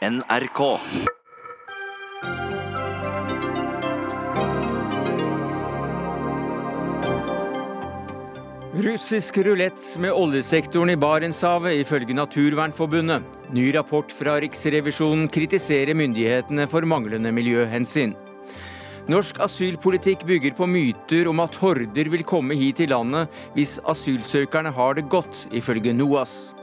NRK. Russisk rulett med oljesektoren i Barentshavet, ifølge Naturvernforbundet. Ny rapport fra Riksrevisjonen kritiserer myndighetene for manglende miljøhensyn. Norsk asylpolitikk bygger på myter om at horder vil komme hit til landet hvis asylsøkerne har det godt, ifølge NOAS.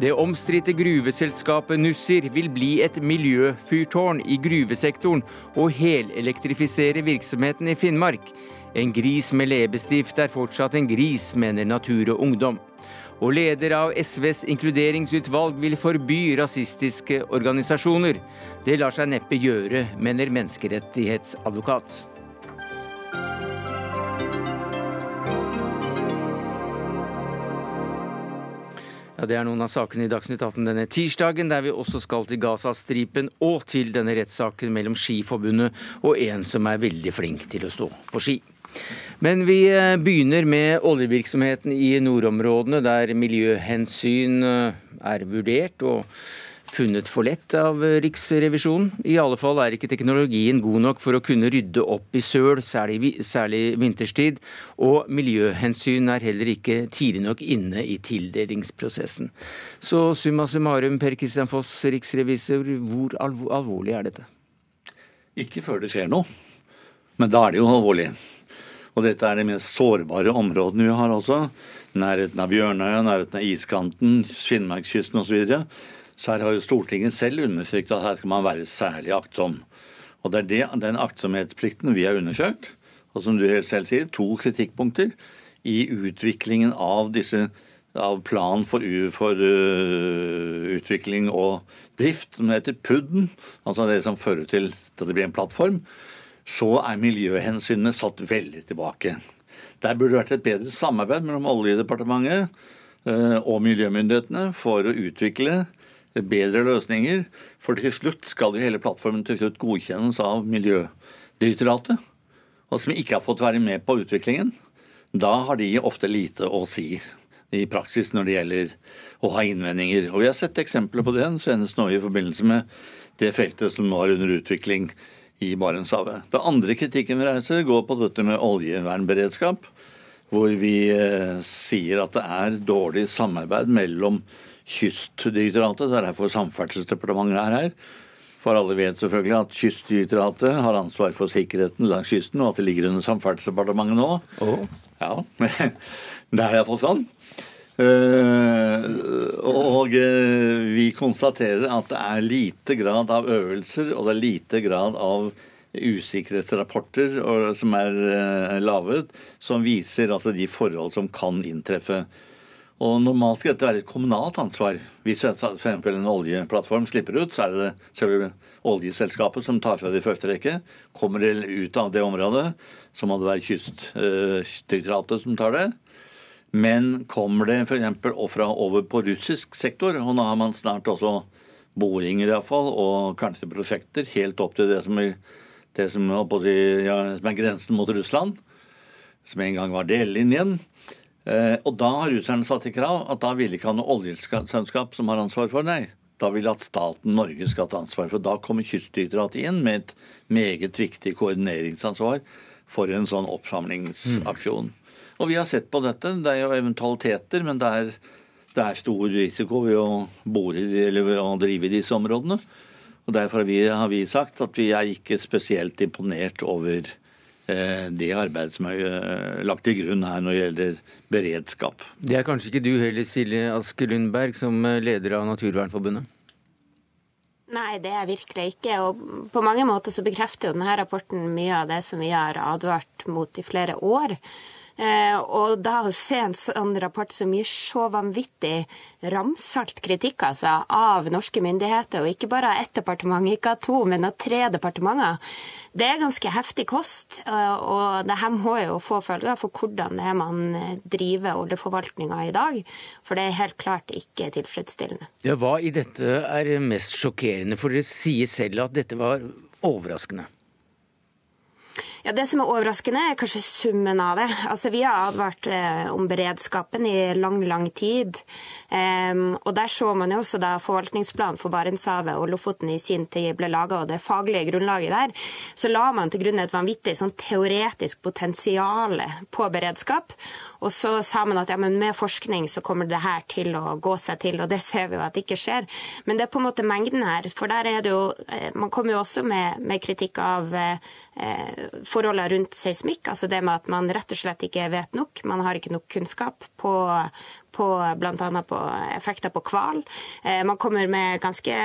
Det omstridte gruveselskapet Nussir vil bli et miljøfyrtårn i gruvesektoren og helelektrifisere virksomheten i Finnmark. En gris med leppestift er fortsatt en gris, mener Natur og Ungdom. Og leder av SVs inkluderingsutvalg vil forby rasistiske organisasjoner. Det lar seg neppe gjøre, mener menneskerettighetsadvokat. Ja, Det er noen av sakene i Dagsnytt 18 denne tirsdagen, der vi også skal til Gazastripen og til denne rettssaken mellom Skiforbundet og en som er veldig flink til å stå på ski. Men vi eh, begynner med oljevirksomheten i nordområdene, der miljøhensyn eh, er vurdert og funnet for lett av Riksrevisjonen. I alle fall er ikke teknologien god nok for å kunne rydde opp i søl, særlig, særlig vinterstid. Og miljøhensyn er heller ikke tidlig nok inne i tildelingsprosessen. Så summa summarum, Per Kristian Foss, riksrevisor, hvor alvorlig er dette? Ikke før det skjer noe. Men da er det jo alvorlig. Og dette er de mest sårbare områdene vi har også. Nærheten av Bjørnøya, nærheten av iskanten, Finnmarkskysten osv. Så her har jo Stortinget selv understreket at her skal man være særlig aktsom. Og det er det, den aktsomhetsplikten vi har undersøkt. Og som du helt selv sier, to kritikkpunkter i utviklingen av disse av plan for, for uh, utvikling og drift, som heter PUD-en, altså det som fører til at det blir en plattform, så er miljøhensynene satt veldig tilbake. Der burde det vært et bedre samarbeid mellom Oljedepartementet uh, og miljømyndighetene for å utvikle bedre løsninger. For til slutt skal jo hele plattformen til slutt godkjennes av Miljødirektoratet, og som ikke har fått være med på utviklingen. Da har de ofte lite å si i praksis når det gjelder å ha innvendinger. Og vi har sett eksempler på det, senest nå i forbindelse med det feltet som nå er under utvikling i Barentshavet. Det andre kritikken vi reiser, går på dette med oljevernberedskap. Hvor vi eh, sier at det er dårlig samarbeid mellom Kystdirektoratet, det er derfor Samferdselsdepartementet er her. For alle vet selvfølgelig at Kystdirektoratet har ansvar for sikkerheten langs kysten, og at det ligger under Samferdselsdepartementet nå. Oh. Ja, Det er iallfall sånn. Uh, og uh, vi konstaterer at det er lite grad av øvelser og det er lite grad av usikkerhetsrapporter og, som er uh, laget, som viser altså, de forhold som kan inntreffe. Og Normalt skal dette være et kommunalt ansvar. Hvis f.eks. en oljeplattform slipper ut, så er det selve oljeselskapet som tar seg det i første rekke. Kommer det ut av det området, så må det være Kystdirektoratet som tar det. Men kommer det f.eks. fra over på russisk sektor, og nå har man snart også boringer iallfall, og kanskje prosjekter helt opp til det som er, det som, si, ja, som er grensen mot Russland, som en gang var delelinjen. Eh, og da har russerne satt i krav at da vil ikke ha noe oljeselskap som har ansvar for det. Da vil at staten Norge skal ta ansvar for. Da kommer Kystdirektoratet inn med et meget viktig koordineringsansvar for en sånn oppsamlingsaksjon. Mm. Og vi har sett på dette. Det er jo eventualiteter, men det er, det er stor risiko ved å bore ved å drive i disse områdene. Og Derfor har vi, har vi sagt at vi er ikke spesielt imponert over det arbeidet som er eh, lagt til grunn her når det gjelder beredskap. Det er kanskje ikke du heller, Silje Aske Lundberg, som eh, leder av Naturvernforbundet? Nei, det er virkelig ikke. Og på mange måter så bekrefter jo denne rapporten mye av det som vi har advart mot i flere år. Eh, og da å se en sånn rapport som gir så vanvittig ramsalt kritikk altså, av norske myndigheter, og ikke bare av ett departement, ikke av to, men av tre departementer, det er ganske heftig kost. Eh, og det her må jo få følger for hvordan det er man driver oljeforvaltninga i dag. For det er helt klart ikke tilfredsstillende. Ja, Hva i dette er mest sjokkerende? For dere sier selv at dette var overraskende. Ja, Det som er overraskende, er kanskje summen av det. Altså, Vi har advart eh, om beredskapen i lang, lang tid. Um, og Der så man jo også da forvaltningsplanen for Barentshavet og Lofoten i sin tid ble laga, og det faglige grunnlaget der, så la man til grunn et vanvittig sånn teoretisk potensial på beredskap. Og så sa man at ja, med forskning så kommer det her til å gå seg til, og det ser vi jo at det ikke skjer. Men det er på en måte mengden her. For der er det jo eh, Man kommer jo også med, med kritikk av eh, forholdene rundt seismikk. Altså det med at man rett og slett ikke vet nok. Man har ikke nok kunnskap på, på bl.a. på effekter på hval. Eh, man kommer med ganske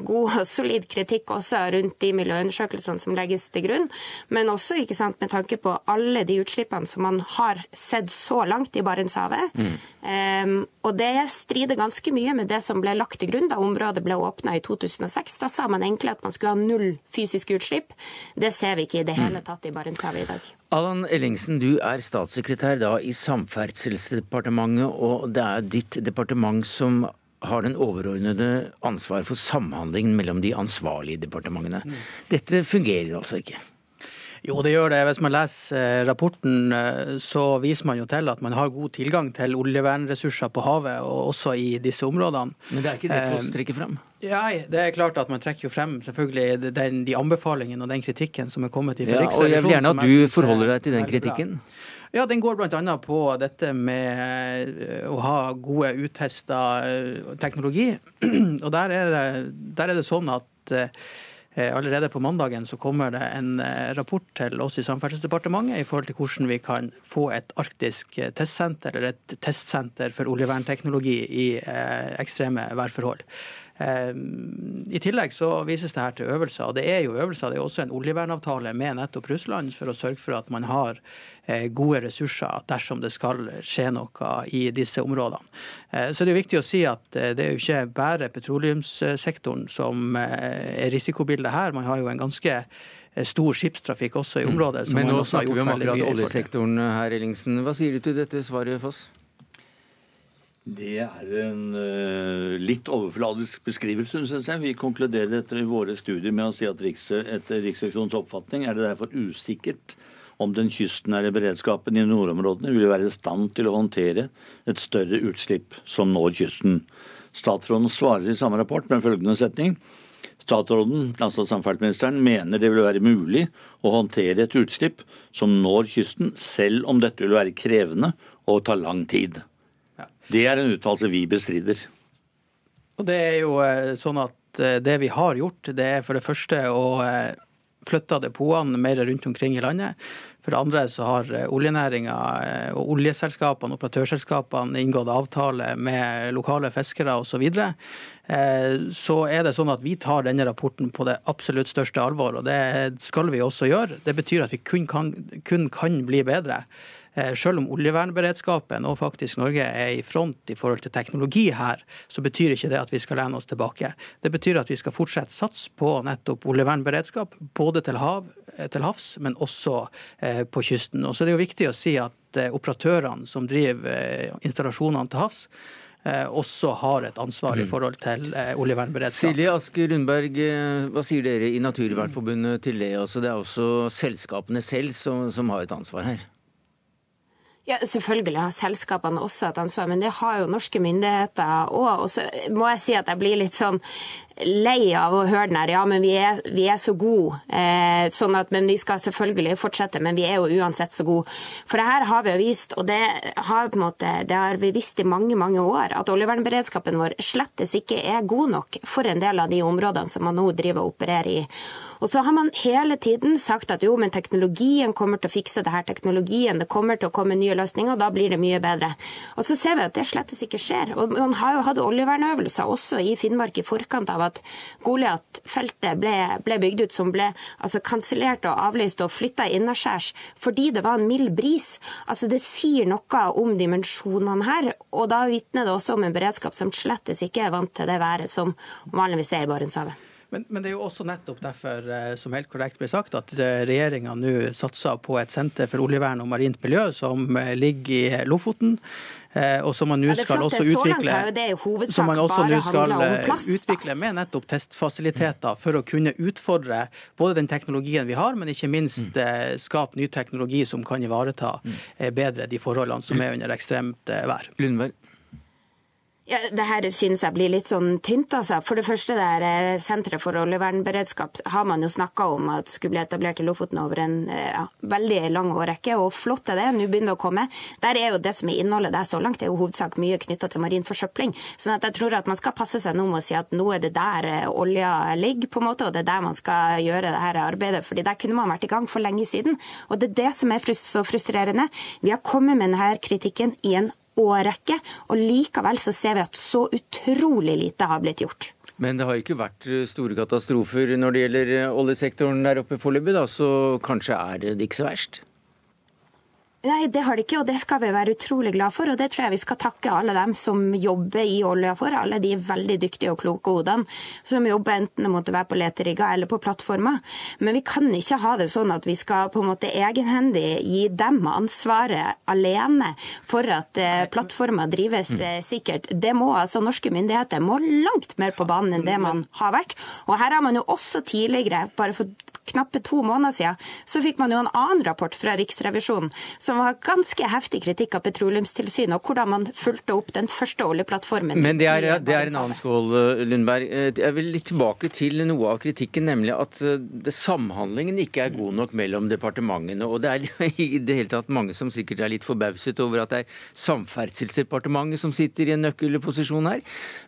god og solid kritikk også rundt de miljøundersøkelsene som legges til grunn, men også ikke sant, med tanke på alle de utslippene som man har sett så langt i Barentshavet. Mm. Um, og det strider ganske mye med det som ble lagt til grunn da området ble åpna i 2006. Da sa man egentlig at man skulle ha null fysiske utslipp. Det ser vi ikke i det hele tatt i Barentshavet i dag. Allan Ellingsen, du er statssekretær da i Samferdselsdepartementet, og det er ditt departement som har den overordnede ansvar for samhandlingen mellom de ansvarlige departementene. Mm. Dette fungerer altså ikke? Jo, det gjør det. Hvis man leser eh, rapporten, eh, så viser man jo til at man har god tilgang til oljevernressurser på havet, og også i disse områdene. Men det er ikke det Foss trekker frem? Nei, det er klart at man trekker jo frem selvfølgelig den, de anbefalingene og den kritikken som er kommet fra ja, Riksrevisjonen. Og jeg vil gjerne at du forholder deg til den kritikken. Ja, Den går bl.a. på dette med å ha gode uttesta teknologi. Og der er det, der er det sånn at Eh, allerede på mandagen så kommer det en eh, rapport til oss i Samferdselsdepartementet i forhold til hvordan vi kan få et arktisk eh, testsenter, eller et testsenter for oljevernteknologi i ekstreme værforhold. I tillegg så vises det her til øvelser, og det er jo øvelser. Det er også en oljevernavtale med nettopp Russland for å sørge for at man har Eh, gode ressurser dersom det skal skje noe i disse områdene. Eh, så det er viktig å si at eh, det er jo ikke bare petroleumssektoren som er risikobildet her. Man har jo en ganske stor skipstrafikk også i mm. området. Men nå snakker vi om akkurat oljesektoren her, Ellingsen. Hva sier du til dette svaret, Foss? Det er en uh, litt overfladisk beskrivelse, syns jeg. Vi konkluderer etter våre studier med å si at etter Riksrevisjonens oppfatning er det derfor usikkert om den kystnære beredskapen i nordområdene vil være i stand til å håndtere et større utslipp som når kysten. Statsråden svarer i samme rapport med følgende setning. Statsråden, altså samferdselsministeren, mener det vil være mulig å håndtere et utslipp som når kysten, selv om dette vil være krevende og ta lang tid. Det er en uttalelse vi bestrider. Og Det er jo eh, sånn at eh, det vi har gjort, det er for det første å eh, flytta depotene mer rundt omkring i landet. For det andre så har eh, oljenæringa eh, og oljeselskapene, operatørselskapene, inngått avtale med lokale fiskere osv. Så, videre. så er det sånn at vi tar denne rapporten på det absolutt største alvor, og det skal vi også gjøre. Det betyr at vi kun kan, kun kan bli bedre. Eh, selv om oljevernberedskapen og faktisk Norge er i front i forhold til teknologi her, så betyr ikke det at vi skal lene oss tilbake. Det betyr at vi skal fortsette satse på nettopp oljevernberedskap, både til, hav, eh, til havs, men også eh, på kysten. Og så er det jo viktig å si at operatørene som driver installasjonene til havs, også har et ansvar i mm. forhold til oljevernberedskap. Silje Aske Lundberg, hva sier dere i Naturvernforbundet til det? Altså, det er også selskapene selv som, som har et ansvar her? Ja, Selvfølgelig har selskapene også et ansvar, men det har jo norske myndigheter òg. Og så må jeg si at jeg blir litt sånn lei av å høre den her, ja, men vi er, vi er så gode. Eh, sånn at, men vi skal selvfølgelig fortsette, men vi er jo uansett så gode. For det her har vi jo vist, og det har, måte, det har vi visst i mange mange år, at oljevernberedskapen vår slettes ikke er god nok for en del av de områdene som man nå driver og opererer i. Og så har man hele tiden sagt at jo, men teknologien kommer til å fikse det her. Teknologien, det kommer til å komme nye løsninger, og da blir det mye bedre. Og så ser vi at det slettes ikke skjer. Og man har jo hatt oljevernøvelser også i Finnmark i forkant av at Goliat-feltet ble, ble, bygd ut, som ble altså kansellert og avlyst og flytta innaskjærs fordi det var en mild bris. Altså Det sier noe om dimensjonene her, og da vitner det også om en beredskap som slettes ikke er vant til det været som vanligvis er i Barentshavet. Men, men, det er jo også nettopp derfor, eh, som helt korrekt ble sagt, at eh, regjeringa nå satser på et senter for oljevern og marint miljø som eh, ligger i Lofoten. Og som man nå skal også utvikle som man også nå skal utvikle med nettopp testfasiliteter for å kunne utfordre både den teknologien vi har, men ikke minst mm. skape ny teknologi som kan ivareta mm. bedre de forholdene som er under ekstremt vær. Lundberg. Ja, det her synes jeg blir litt sånn tynt, altså. For det første, det her eh, Senteret for oljevernberedskap har man jo snakka om at skulle bli etablert i Lofoten over en eh, ja, veldig lang årrekke, og flott er det. Nå begynner det å komme. Der er jo det som er innholdet der så langt, det er jo hovedsak mye knytta til marin forsøpling. sånn at jeg tror at man skal passe seg nå med å si at nå er det der eh, olja ligger, på en måte, og det er der man skal gjøre det her arbeidet. fordi der kunne man vært i gang for lenge siden. Og det er det som er så frustrerende. Vi har kommet med denne kritikken i en årrekke, og likevel så ser vi at så utrolig lite har blitt gjort. Men det har ikke vært store katastrofer når det gjelder oljesektoren der oppe foreløpig, så kanskje er det ikke så verst? Nei, det har det ikke, og det skal vi være utrolig glad for. Og det tror jeg vi skal takke alle dem som jobber i olja for. Alle de veldig dyktige og kloke hodene som jobber enten det måtte være på leterigger eller på plattformer. Men vi kan ikke ha det sånn at vi skal på en måte egenhendig gi dem ansvaret alene for at eh, plattformer drives eh, sikkert. Det må altså Norske myndigheter må langt mer på banen enn det man har vært. Og her har man jo også tidligere, bare for knappe to måneder siden, så fikk man jo en annen rapport fra Riksrevisjonen som var ganske heftig kritikk av Petroleumstilsynet, og hvordan man fulgte opp den første oljeplattformen. Men det er, det er en annen skål, Lundberg. Eh, jeg vil litt tilbake til noe av kritikken, nemlig at eh, samhandlingen ikke er god nok mellom departementene. Og det er i det hele tatt mange som sikkert er litt forbauset over at det er Samferdselsdepartementet som sitter i en nøkkelposisjon her,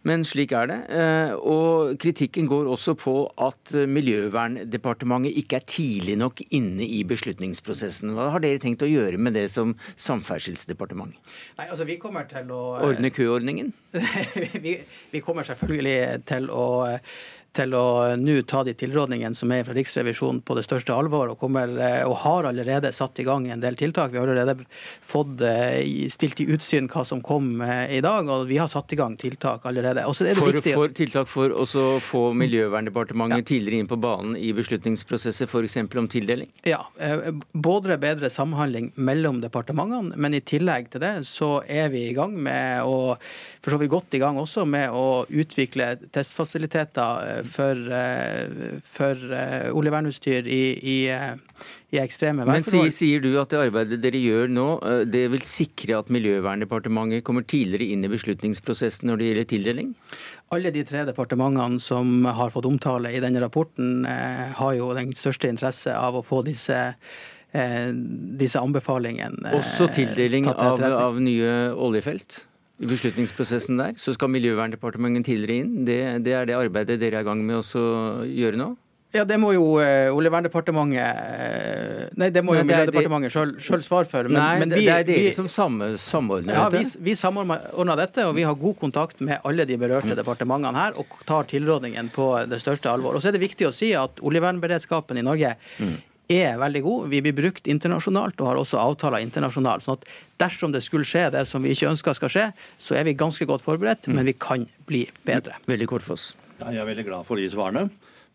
men slik er det. Eh, og kritikken går også på at Miljøverndepartementet ikke er tidlig nok inne i beslutningsprosessen. Hva har dere tenkt å gjøre med det som Samferdselsdepartement? Nei, altså vi kommer til å... Ordne køordningen? vi, vi kommer selvfølgelig til å til å nå ta de tilrådningene som er fra Riksrevisjonen på det største alvor, og, kommer, eh, og har allerede satt i gang en del tiltak. Vi har allerede fått eh, stilt i utsyn hva som kom eh, i dag, og vi har satt i gang tiltak allerede. for, viktig... for tiltak for å få Miljøverndepartementet ja. tidligere inn på banen i beslutningsprosesser, f.eks. om tildeling? Ja, både bedre samhandling mellom departementene, men i tillegg til det så er vi i gang med å for så vidt godt i gang også med å utvikle testfasiliteter for, eh, for eh, oljevernutstyr i, i, eh, i ekstreme værforhold. Men sier, du at det arbeidet dere gjør nå, det vil sikre at Miljøverndepartementet kommer tidligere inn i beslutningsprosessen når det gjelder tildeling? Alle de tre departementene som har fått omtale i denne rapporten, har jo den største interesse av å få disse disse anbefalingene. Også tildeling av, av nye oljefelt? I beslutningsprosessen der, så skal Miljøverndepartementet tidligere inn. Det, det, er det arbeidet dere er i gang med å gjøre nå? Ja, det må jo uh, Oljeverndepartementet uh, Nei, det må jo Miljødepartementet sjøl svare for. Men, nei, men vi, det er dere som samme, samordner ja, dette? Vi, vi samordner dette, og vi har god kontakt med alle de berørte mm. departementene her, og tar tilrådningen på det største alvor. Og så er det viktig å si at oljevernberedskapen i Norge mm er veldig god. Vi blir brukt internasjonalt og har også avtaler internasjonalt. sånn at dersom det skulle skje det som vi ikke ønsker skal skje, så er vi ganske godt forberedt, mm. men vi kan bli bedre. Veldig kort for oss. Ja, jeg er veldig glad for de svarene.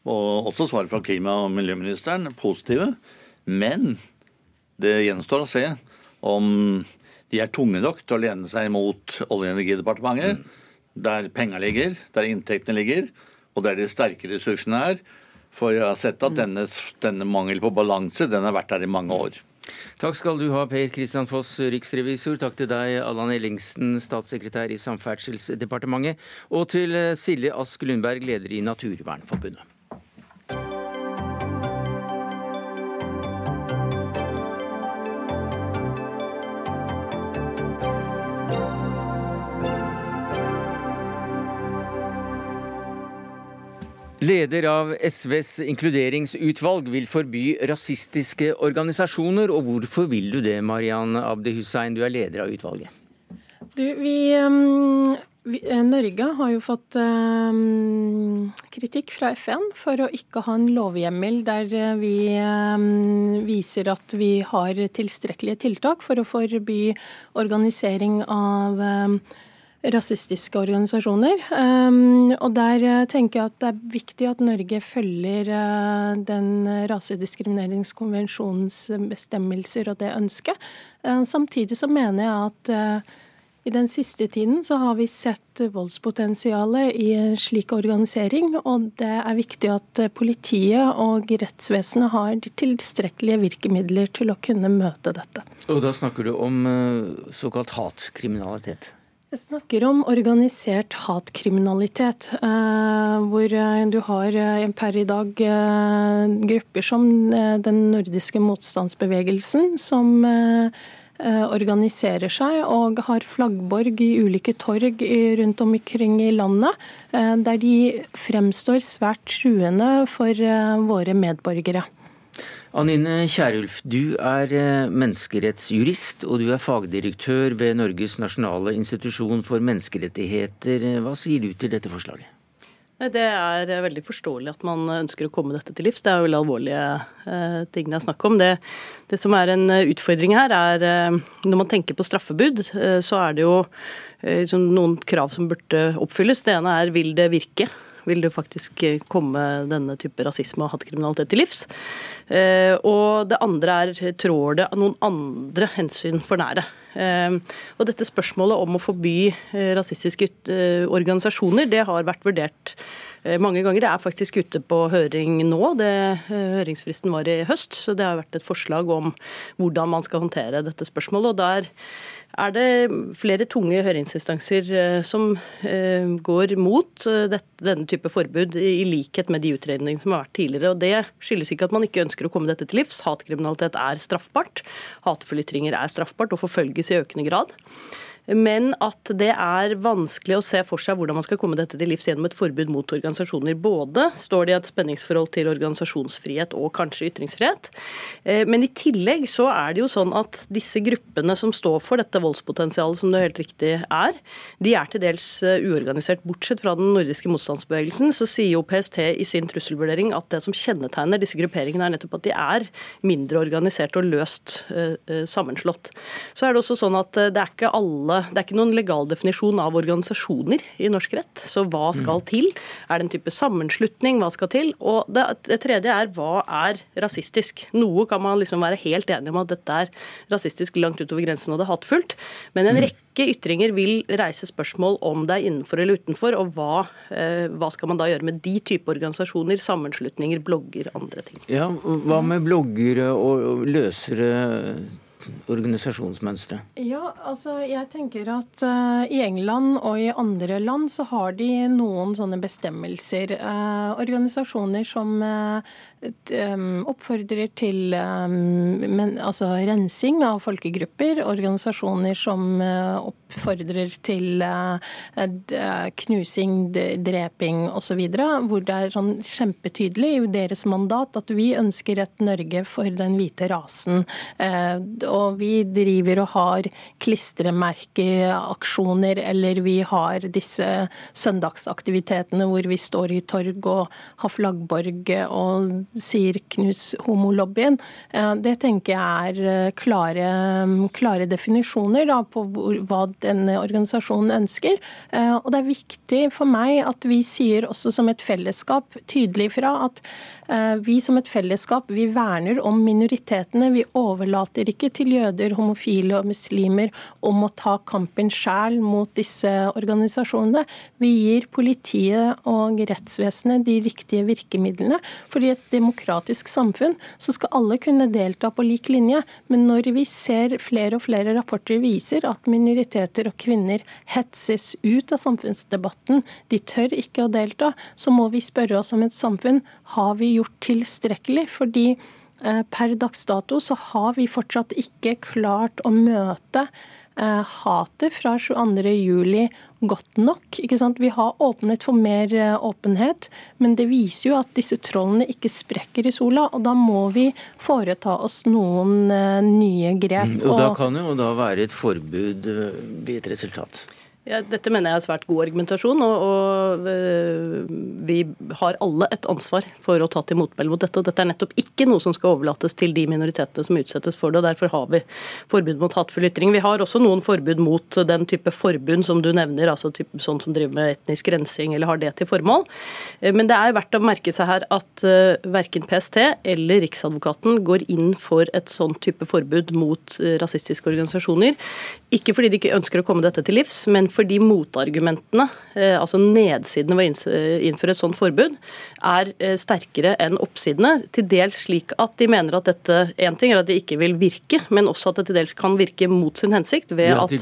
Og også svaret fra klima- og miljøministeren. Positive. Men det gjenstår å se om de er tunge nok til å lene seg mot Olje- og energidepartementet, mm. der penga ligger, der inntektene ligger, og der de sterke ressursene er for jeg har sett at denne, denne mangel på balanse den har vært der i mange år. Takk skal du ha, Per Kristian Foss, riksrevisor. Takk til deg, Allan Ellingsen, statssekretær i Samferdselsdepartementet. Og til Silje Ask Lundberg, leder i Naturvernforbundet. Leder av SVs inkluderingsutvalg vil forby rasistiske organisasjoner. Og hvorfor vil du det, Mariann Abdi Hussein, du er leder av utvalget? Du, vi, um, Norge har jo fått um, kritikk fra FN for å ikke ha en lovhjemmel der eh, vi um, viser at vi har tilstrekkelige tiltak for å forby organisering av rasistiske organisasjoner. Um, og der uh, tenker jeg at det er viktig at Norge følger uh, den rasediskrimineringskonvensjonens bestemmelser og det ønsket. Uh, samtidig så mener jeg at i den siste tiden så har vi sett voldspotensialet i en slik organisering, og det er viktig at politiet og rettsvesenet har tilstrekkelige virkemidler til å kunne møte dette. Og da snakker du om såkalt hatkriminalitet? Jeg snakker om organisert hatkriminalitet, eh, hvor eh, du har eh, per i dag grupper som den nordiske motstandsbevegelsen, som organiserer seg og har flaggborg i ulike torg rundt omkring i landet, der de fremstår svært truende for våre medborgere. Anine Kierulf, du er eh, menneskerettsjurist og du er fagdirektør ved Norges nasjonale institusjon for menneskerettigheter. Hva sier du til dette forslaget? Det er eh, veldig forståelig at man ønsker å komme dette til livs. Det er jo veldig alvorlige eh, ting det er snakk om. Det, det, som er en utfordring her, er når man tenker på straffebud, så er det jo liksom, noen krav som burde oppfylles. Det ene er vil det virke? Vil det faktisk eh, komme denne type rasisme og hatkriminalitet til livs. Eh, og det andre er trår det noen andre hensyn for nære. Eh, og dette spørsmålet om å forby rasistiske organisasjoner, det har vært vurdert mange ganger. Det er faktisk ute på høring nå. Det, høringsfristen var i høst, så det har vært et forslag om hvordan man skal håndtere dette spørsmålet. og der er det flere tunge høringsinstanser eh, som eh, går mot eh, denne type forbud, i likhet med de utredningene som har vært tidligere. Og Det skyldes ikke at man ikke ønsker å komme dette til livs. Hatkriminalitet er straffbart. Hatefulle ytringer er straffbart og forfølges i økende grad men at det er vanskelig å se for seg hvordan man skal komme dette til livs gjennom et forbud mot organisasjoner. Både står det i et spenningsforhold til organisasjonsfrihet og kanskje ytringsfrihet. Eh, men i tillegg så er det jo sånn at disse gruppene som står for dette voldspotensialet, som det helt riktig er, de er til dels eh, uorganisert. Bortsett fra den nordiske motstandsbevegelsen, så sier jo PST i sin trusselvurdering at det som kjennetegner disse grupperingene, er nettopp at de er mindre organisert og løst uh, sammenslått. Så er det også sånn at det er ikke alle alle Det er ikke noen legal definisjon av organisasjoner i norsk rett. Så hva skal mm. til? Er det en type sammenslutning? Hva skal til? Og det, det, tredje er hva er rasistisk? Noe kan man liksom være helt enig om at dette er rasistisk langt utover grensen og det er hattfullt. Men en mm. rekke ytringer vil reise spørsmål om det er innenfor eller utenfor, og hva, eh, hva skal man da gjøre med de type organisasjoner, sammenslutninger, blogger, andre ting. Ja, Hva med bloggere og løsere organisasjonsmønstre? Ja, altså jeg tenker at uh, i England og i andre land så har de noen sånne bestemmelser. Uh, organisasjoner som uh, oppfordrer til um, men, altså, rensing av folkegrupper. Organisasjoner som oppfordrer til knusing, dreping osv. Hvor det er sånn kjempetydelig i deres mandat at vi ønsker et Norge for den hvite rasen. Uh, og vi driver og har klistremerkeaksjoner, eller vi har disse søndagsaktivitetene hvor vi står i torg og har flaggborg og sier 'knus homolobbyen'. Eh, det tenker jeg er eh, klare, klare definisjoner da, på hva denne organisasjonen ønsker. Eh, og det er viktig for meg at vi sier også som et fellesskap tydelig fra at vi som et fellesskap vi verner om minoritetene. Vi overlater ikke til jøder, homofile og muslimer om å ta kampen sjæl mot disse organisasjonene. Vi gir politiet og rettsvesenet de riktige virkemidlene. For i et demokratisk samfunn så skal alle kunne delta på lik linje. Men når vi ser flere og flere rapporter viser at minoriteter og kvinner hetses ut av samfunnsdebatten, de tør ikke å delta, så må vi spørre oss om et samfunn har vi gjort tilstrekkelig. Fordi eh, per dags dato så har vi fortsatt ikke klart å møte eh, hatet fra 22.07 godt nok. Vi har åpnet for mer eh, åpenhet, men det viser jo at disse trollene ikke sprekker i sola. og Da må vi foreta oss noen nye grep. Mm, og Da kan jo da være et forbud bli et resultat? Ja, dette mener jeg er svært god argumentasjon, og, og, eh, vi har alle et ansvar for å ta til motmæle mot dette. og Dette er nettopp ikke noe som skal overlates til de minoritetene som utsettes for det. og Derfor har vi forbud mot hatefull ytring. Vi har også noen forbud mot den type forbund som du nevner, altså type, sånn som driver med etnisk rensing eller har det til formål. Eh, men det er verdt å merke seg her at uh, verken PST eller Riksadvokaten går inn for et sånn type forbud mot rasistiske organisasjoner. Ikke fordi de ikke ønsker å komme dette til livs, men fordi motargumentene, eh, altså nedsidene ved å innføre et sånt forbud, er eh, sterkere enn oppsidene. Til dels slik at de mener at dette en ting er at det ikke vil virke, men også at det til dels kan virke mot sin hensikt ved at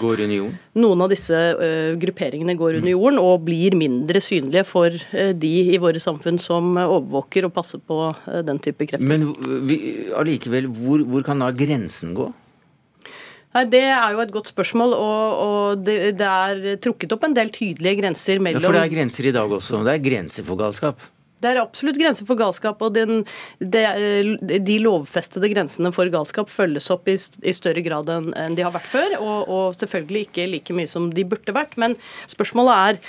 noen av disse eh, grupperingene går under jorden og blir mindre synlige for de i våre samfunn som overvåker og passer på den type krefter. Men allikevel, hvor, hvor kan da grensen gå? Nei, Det er jo et godt spørsmål, og, og det, det, er trukket opp en del tydelige grenser mellom ja, For det er grenser i dag også? Det er grenser for galskap? Det er absolutt grenser for galskap, og den, de, de lovfestede grensene for galskap følges opp i, i større grad enn, de har vært før, og, og, selvfølgelig ikke like mye som de burde vært. Men spørsmålet er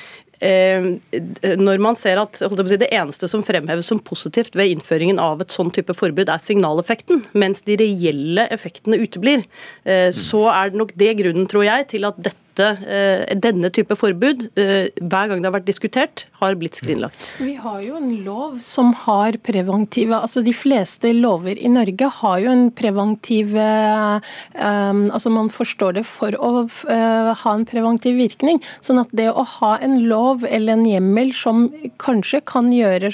når man ser at si, det eneste som fremheves som positivt ved innføringen av et sånn type forbud, er signaleffekten, mens de reelle effektene uteblir, eh, så er det nok det grunnen, tror jeg, til at dette dette, eh, denne type forbud, eh, hver gang det har vært diskutert, har blitt skrinlagt. Vi har jo en lov som har preventive altså De fleste lover i Norge har jo en preventiv um, Altså man forstår det for å ha en preventiv virkning. Sånn at det å ha en lov eller en hjemmel som kanskje kan gjøre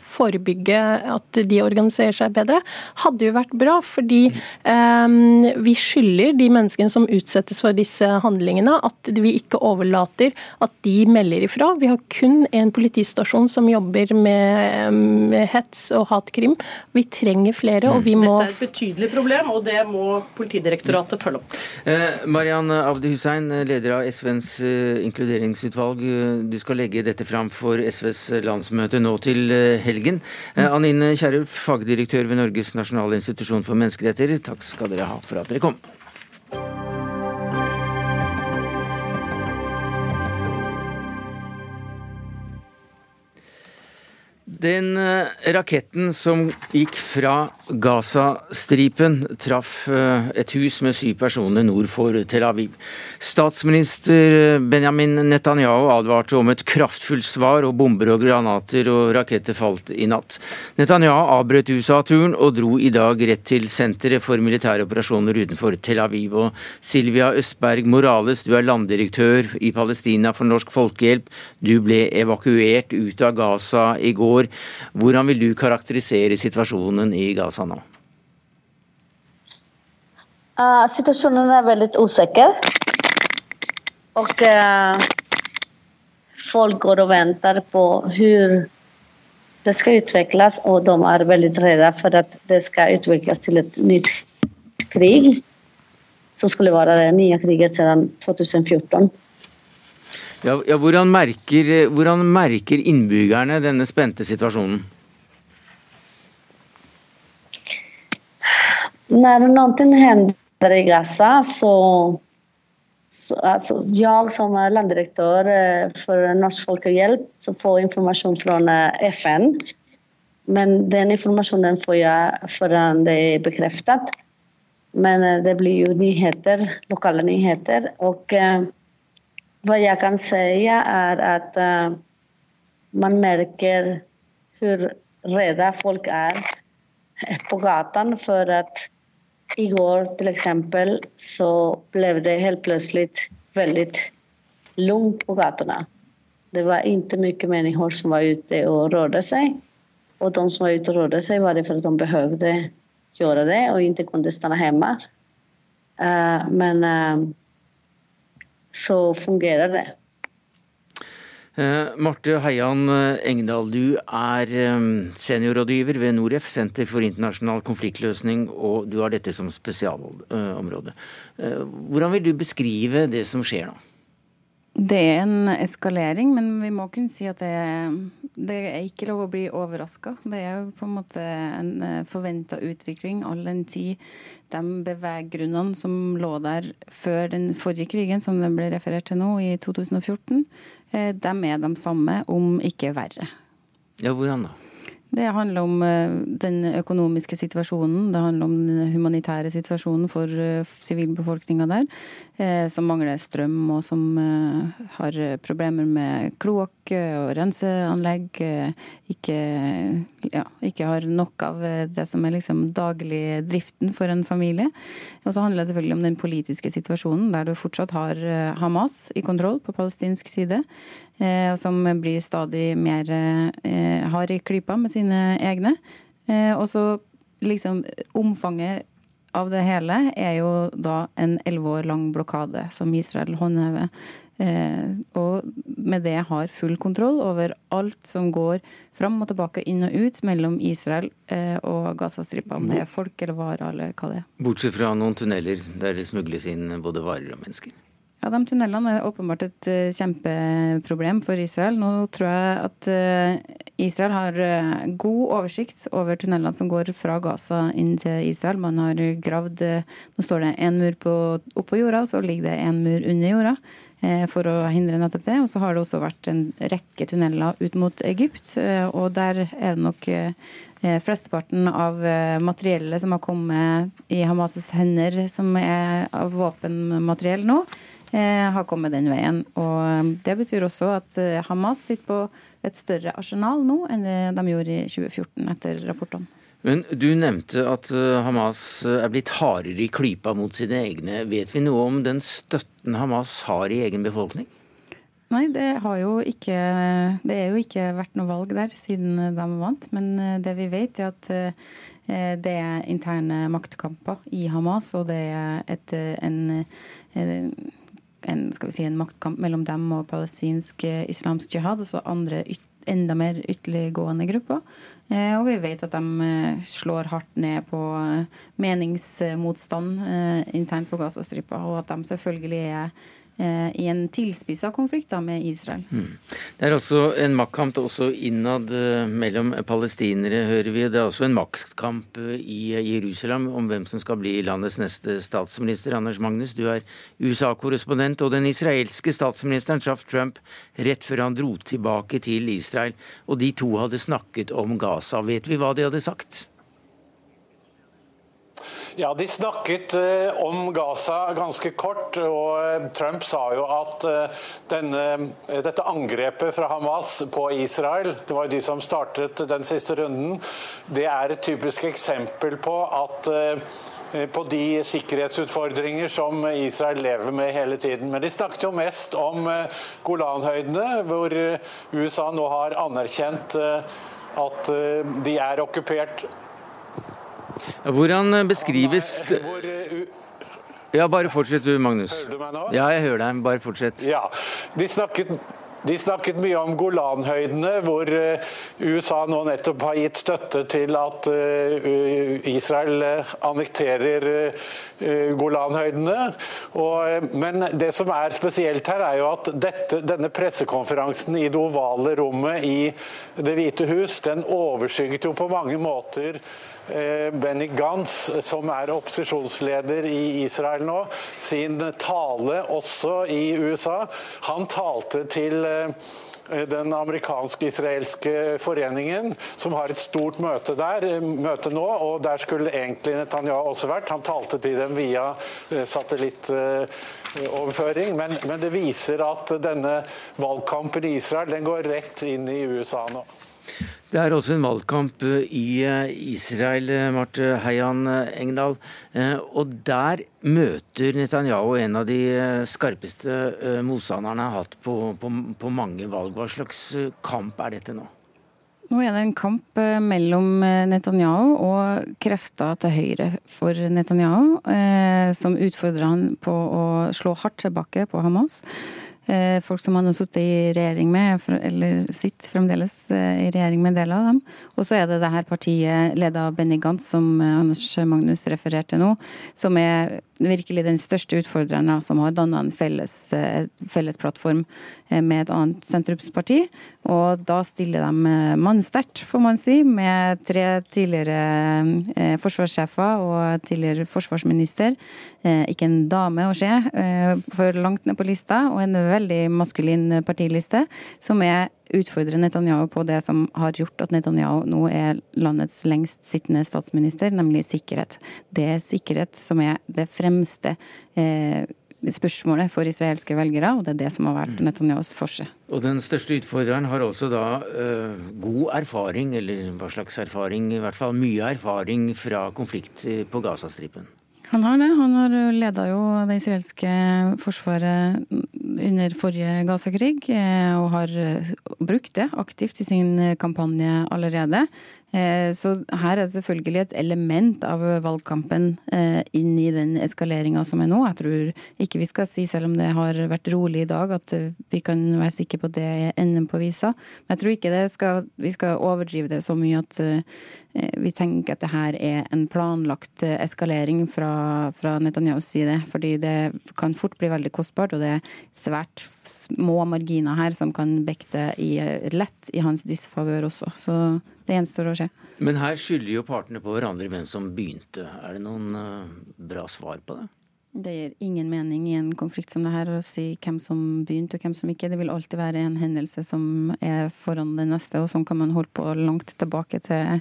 forebygge at de organiserer seg bedre, hadde jo vært bra. Fordi vi skylder de menneskene som utsettes for disse handlingene holdningene, at vi ikke overlater at de melder ifra. Vi har kun en politistasjon som jobber med, med hets og hatkrim. Vi trenger flere, og vi må Dette er et betydelig problem, og det må Politidirektoratet følge opp. Eh, Mariann Abdi Hussein, leder av SVs eh, inkluderingsutvalg. Du skal legge dette fram for SVs landsmøte nå til eh, helgen. Eh, Anine Kierulf, fagdirektør ved Norges nasjonale institusjon for menneskerettigheter, takk skal dere ha for at dere kom. Den eh, raketten som gikk fra Gaza-stripen, traff eh, et hus med syv personer nord for Tel Aviv. Statsminister Benjamin Netanyahu advarte om et kraftfullt svar, og bomber og granater og raketter falt i natt. Netanyahu avbrøt USA-turen og dro i dag rett til senteret for militære operasjoner utenfor Tel Aviv. Og Silvia Østberg Morales, du er landdirektør i Palestina for Norsk Folkehjelp. Du ble evakuert ut av Gaza i går. Hvordan vil du karakterisere situasjonen i Gaza nå? Uh, situasjonen er veldig usikker. Og uh, folk går og venter på hvordan det skal utvikles, og de er veldig redde for at det skal utvikles til et nytt krig. Som skulle være den nye kriget siden 2014. Ja, ja, hvordan, merker, hvordan merker innbyggerne denne spente situasjonen? Når noe hender i Gaza, så, så altså, Jeg som landdirektør eh, for Norsk Folkehjelp så får informasjon fra eh, FN. Men den informasjonen får jeg før det er bekreftet. Men eh, det blir jo nyheter, lokale nyheter. og hva jeg kan si, er at uh, man merker hvor redde folk er på gatan For at i går f.eks. så ble det helt plutselig veldig lugnt på gatene. Det var ikke mye mennesker som var ute og rørte seg. Og de som var ute og rørte seg, var det fordi de behøvde gjøre det og ikke kunne stanna hjemme. Uh, men uh, så fungerer det. Uh, Marte Heian eh, Engdahl, du er um, seniorrådgiver ved Noref, Senter for internasjonal konfliktløsning, og du har dette som spesialområde. Hvordan vil du beskrive det som skjer nå? Det er en eskalering, men vi må kunne si at det, det er ikke lov å bli overraska. Det er jo på en måte en eh, forventa utvikling, all den tid de beveggrunnene som lå der før den forrige krigen, som det ble referert til nå, i 2014, eh, de er de samme, om ikke verre. Ja, hvordan da? Det handler om eh, den økonomiske situasjonen, det handler om den humanitære situasjonen for eh, sivilbefolkninga der, eh, som mangler strøm og som har problemer med kloakk og renseanlegg. Ikke, ja, ikke har nok av det som er liksom daglig driften for en familie. Og så handler det selvfølgelig om den politiske situasjonen, der du fortsatt har Hamas i kontroll på palestinsk side. Eh, og som blir stadig mer eh, hard i klypa med sine egne. Eh, og så liksom omfanget av det hele er jo da en elleve år lang blokade som Israel håndhever. Og med det har full kontroll over alt som går fram og tilbake, inn og ut mellom Israel og Gazastripa. Om det er folk eller varer eller hva det er. Bortsett fra noen tunneler der det smugles inn både varer og mennesker. Ja, De tunnelene er åpenbart et uh, kjempeproblem for Israel. Nå tror jeg at Israel har god oversikt over tunnelene som går fra Gaza inn til Israel. Man har gravd Nå står det en mur på, oppå jorda, så ligger det en mur under jorda for å hindre nettopp det. Og så har det også vært en rekke tunneler ut mot Egypt, og der er det nok flesteparten av materiellet som har kommet i Hamas' hender, som er av våpenmateriell nå, Eh, har kommet den veien. Og det betyr også at eh, Hamas sitter på et større arsenal nå enn det de gjorde i 2014, etter rapportene. Men du nevnte at eh, Hamas er blitt hardere i klypa mot sine egne. Vet vi noe om den støtten Hamas har i egen befolkning? Nei, det har jo ikke Det er jo ikke vært noe valg der siden de vant. Men det vi vet, er at det er interne maktkamper i Hamas, og det er et, en, en skal vi si, en maktkamp mellom dem og palestinsk eh, islamsk jihad, og så andre yt, enda mer ytterliggående grupper. Eh, og vi vet at de eh, slår hardt ned på meningsmotstand internt på Gazastripa, og at de selvfølgelig er Eh, i en tilspissa konflikt da, med Israel. Mm. Det er altså en maktkamp også innad eh, mellom palestinere, hører vi. Det er også en maktkamp eh, i Jerusalem om hvem som skal bli landets neste statsminister. Anders Magnus, du er USA-korrespondent, og den israelske statsministeren traff Trump rett før han dro tilbake til Israel. Og de to hadde snakket om Gaza. Vet vi hva de hadde sagt? Ja, De snakket eh, om Gaza ganske kort. og eh, Trump sa jo at eh, denne, dette angrepet fra Hamas på Israel, det var jo de som startet den siste runden, det er et typisk eksempel på at på de sikkerhetsutfordringer som Israel lever med hele tiden. Men de snakket jo mest om Golanhøydene, hvor USA nå har anerkjent at de er okkupert hvordan beskrives Ja, bare fortsett du, Magnus. Hører du meg nå? Ja, jeg hører deg. Bare fortsett. Ja, De snakket de snakket mye om Golanhøydene, hvor eh, USA nå nettopp har gitt støtte til at eh, Israel annekterer Golanhøydene. Og, men det som er spesielt her, er jo at dette, denne pressekonferansen i det ovale rommet i Det hvite hus, den overskygget jo på mange måter Eh, Benny Gantz, som er opposisjonsleder i Israel nå, sin tale også i USA. Han talte til eh, den amerikansk-israelske foreningen, som har et stort møte der, eh, møte nå, og der skulle egentlig Netanyahu også vært. Han talte til dem via satellittoverføring, men, men det viser at denne valgkampen i Israel den går rett inn i USA nå. Det er også en valgkamp eh, i eh, Israel, eh, Marte Heian Engdahl. Og der møter Netanyahu en av de skarpeste motstanderne har hatt på, på, på mange valg. Hva slags kamp er dette nå? Nå er det en kamp mellom Netanyahu og krefter til høyre for Netanyahu, som utfordrer han på å slå hardt tilbake på Hamas. Eh, folk som han har sittet i regjering med, eller sitter fremdeles eh, i regjering med en del av dem. Og så er det det her partiet ledet av Benny Gantz, som eh, Anders Magnus refererte nå, som er virkelig den største utfordreren som har danna en felles, eh, felles, plattform eh, med et annet sentrumsparti. Og da stiller de eh, mannsterkt, får man si, med tre tidligere forsvarssjefer og tidligere forsvarsminister. Ikke en dame å se, for langt ned på lista, og en veldig maskulin partiliste, som er utfordrer Netanyahu på det som har gjort at Netanyahu nå er landets lengst sittende statsminister, nemlig sikkerhet. Det er sikkerhet som er det fremste eh, spørsmålet for israelske velgere, og det er det som har vært mm. Netanyahus forse. Og den største utfordreren har altså da eh, god erfaring, eller hva slags erfaring, i hvert fall mye erfaring fra konflikt på Gazastripen? Han har det. Han har leda jo det israelske forsvaret under forrige Gaza-krig, eh, og har eh, brukt det aktivt i sin kampanje allerede. Eh, så her er det selvfølgelig et element av valgkampen inn i den eskaleringa som er nå. Jeg tror ikke vi skal si, selv om det har vært rolig i dag, at vi kan være sikre på at det er enden på visa. Men jeg tror ikke skal, vi skal overdrive det så mye at Eh, vi tenker at det her er en planlagt eh, eskalering fra, fra Netanyahus side. Fordi det kan fort bli veldig kostbart, og det er svært små marginer her som kan bekte i, eh, lett i hans disfavør også. Så det gjenstår å se. Men her skylder jo partene på hverandre hvem som begynte. Er det noen bra svar på det? Det gir ingen mening i en konflikt som det her å si hvem som begynte og hvem som ikke. Det vil alltid være en hendelse som er foran den neste, og sånn kan man holde på langt tilbake til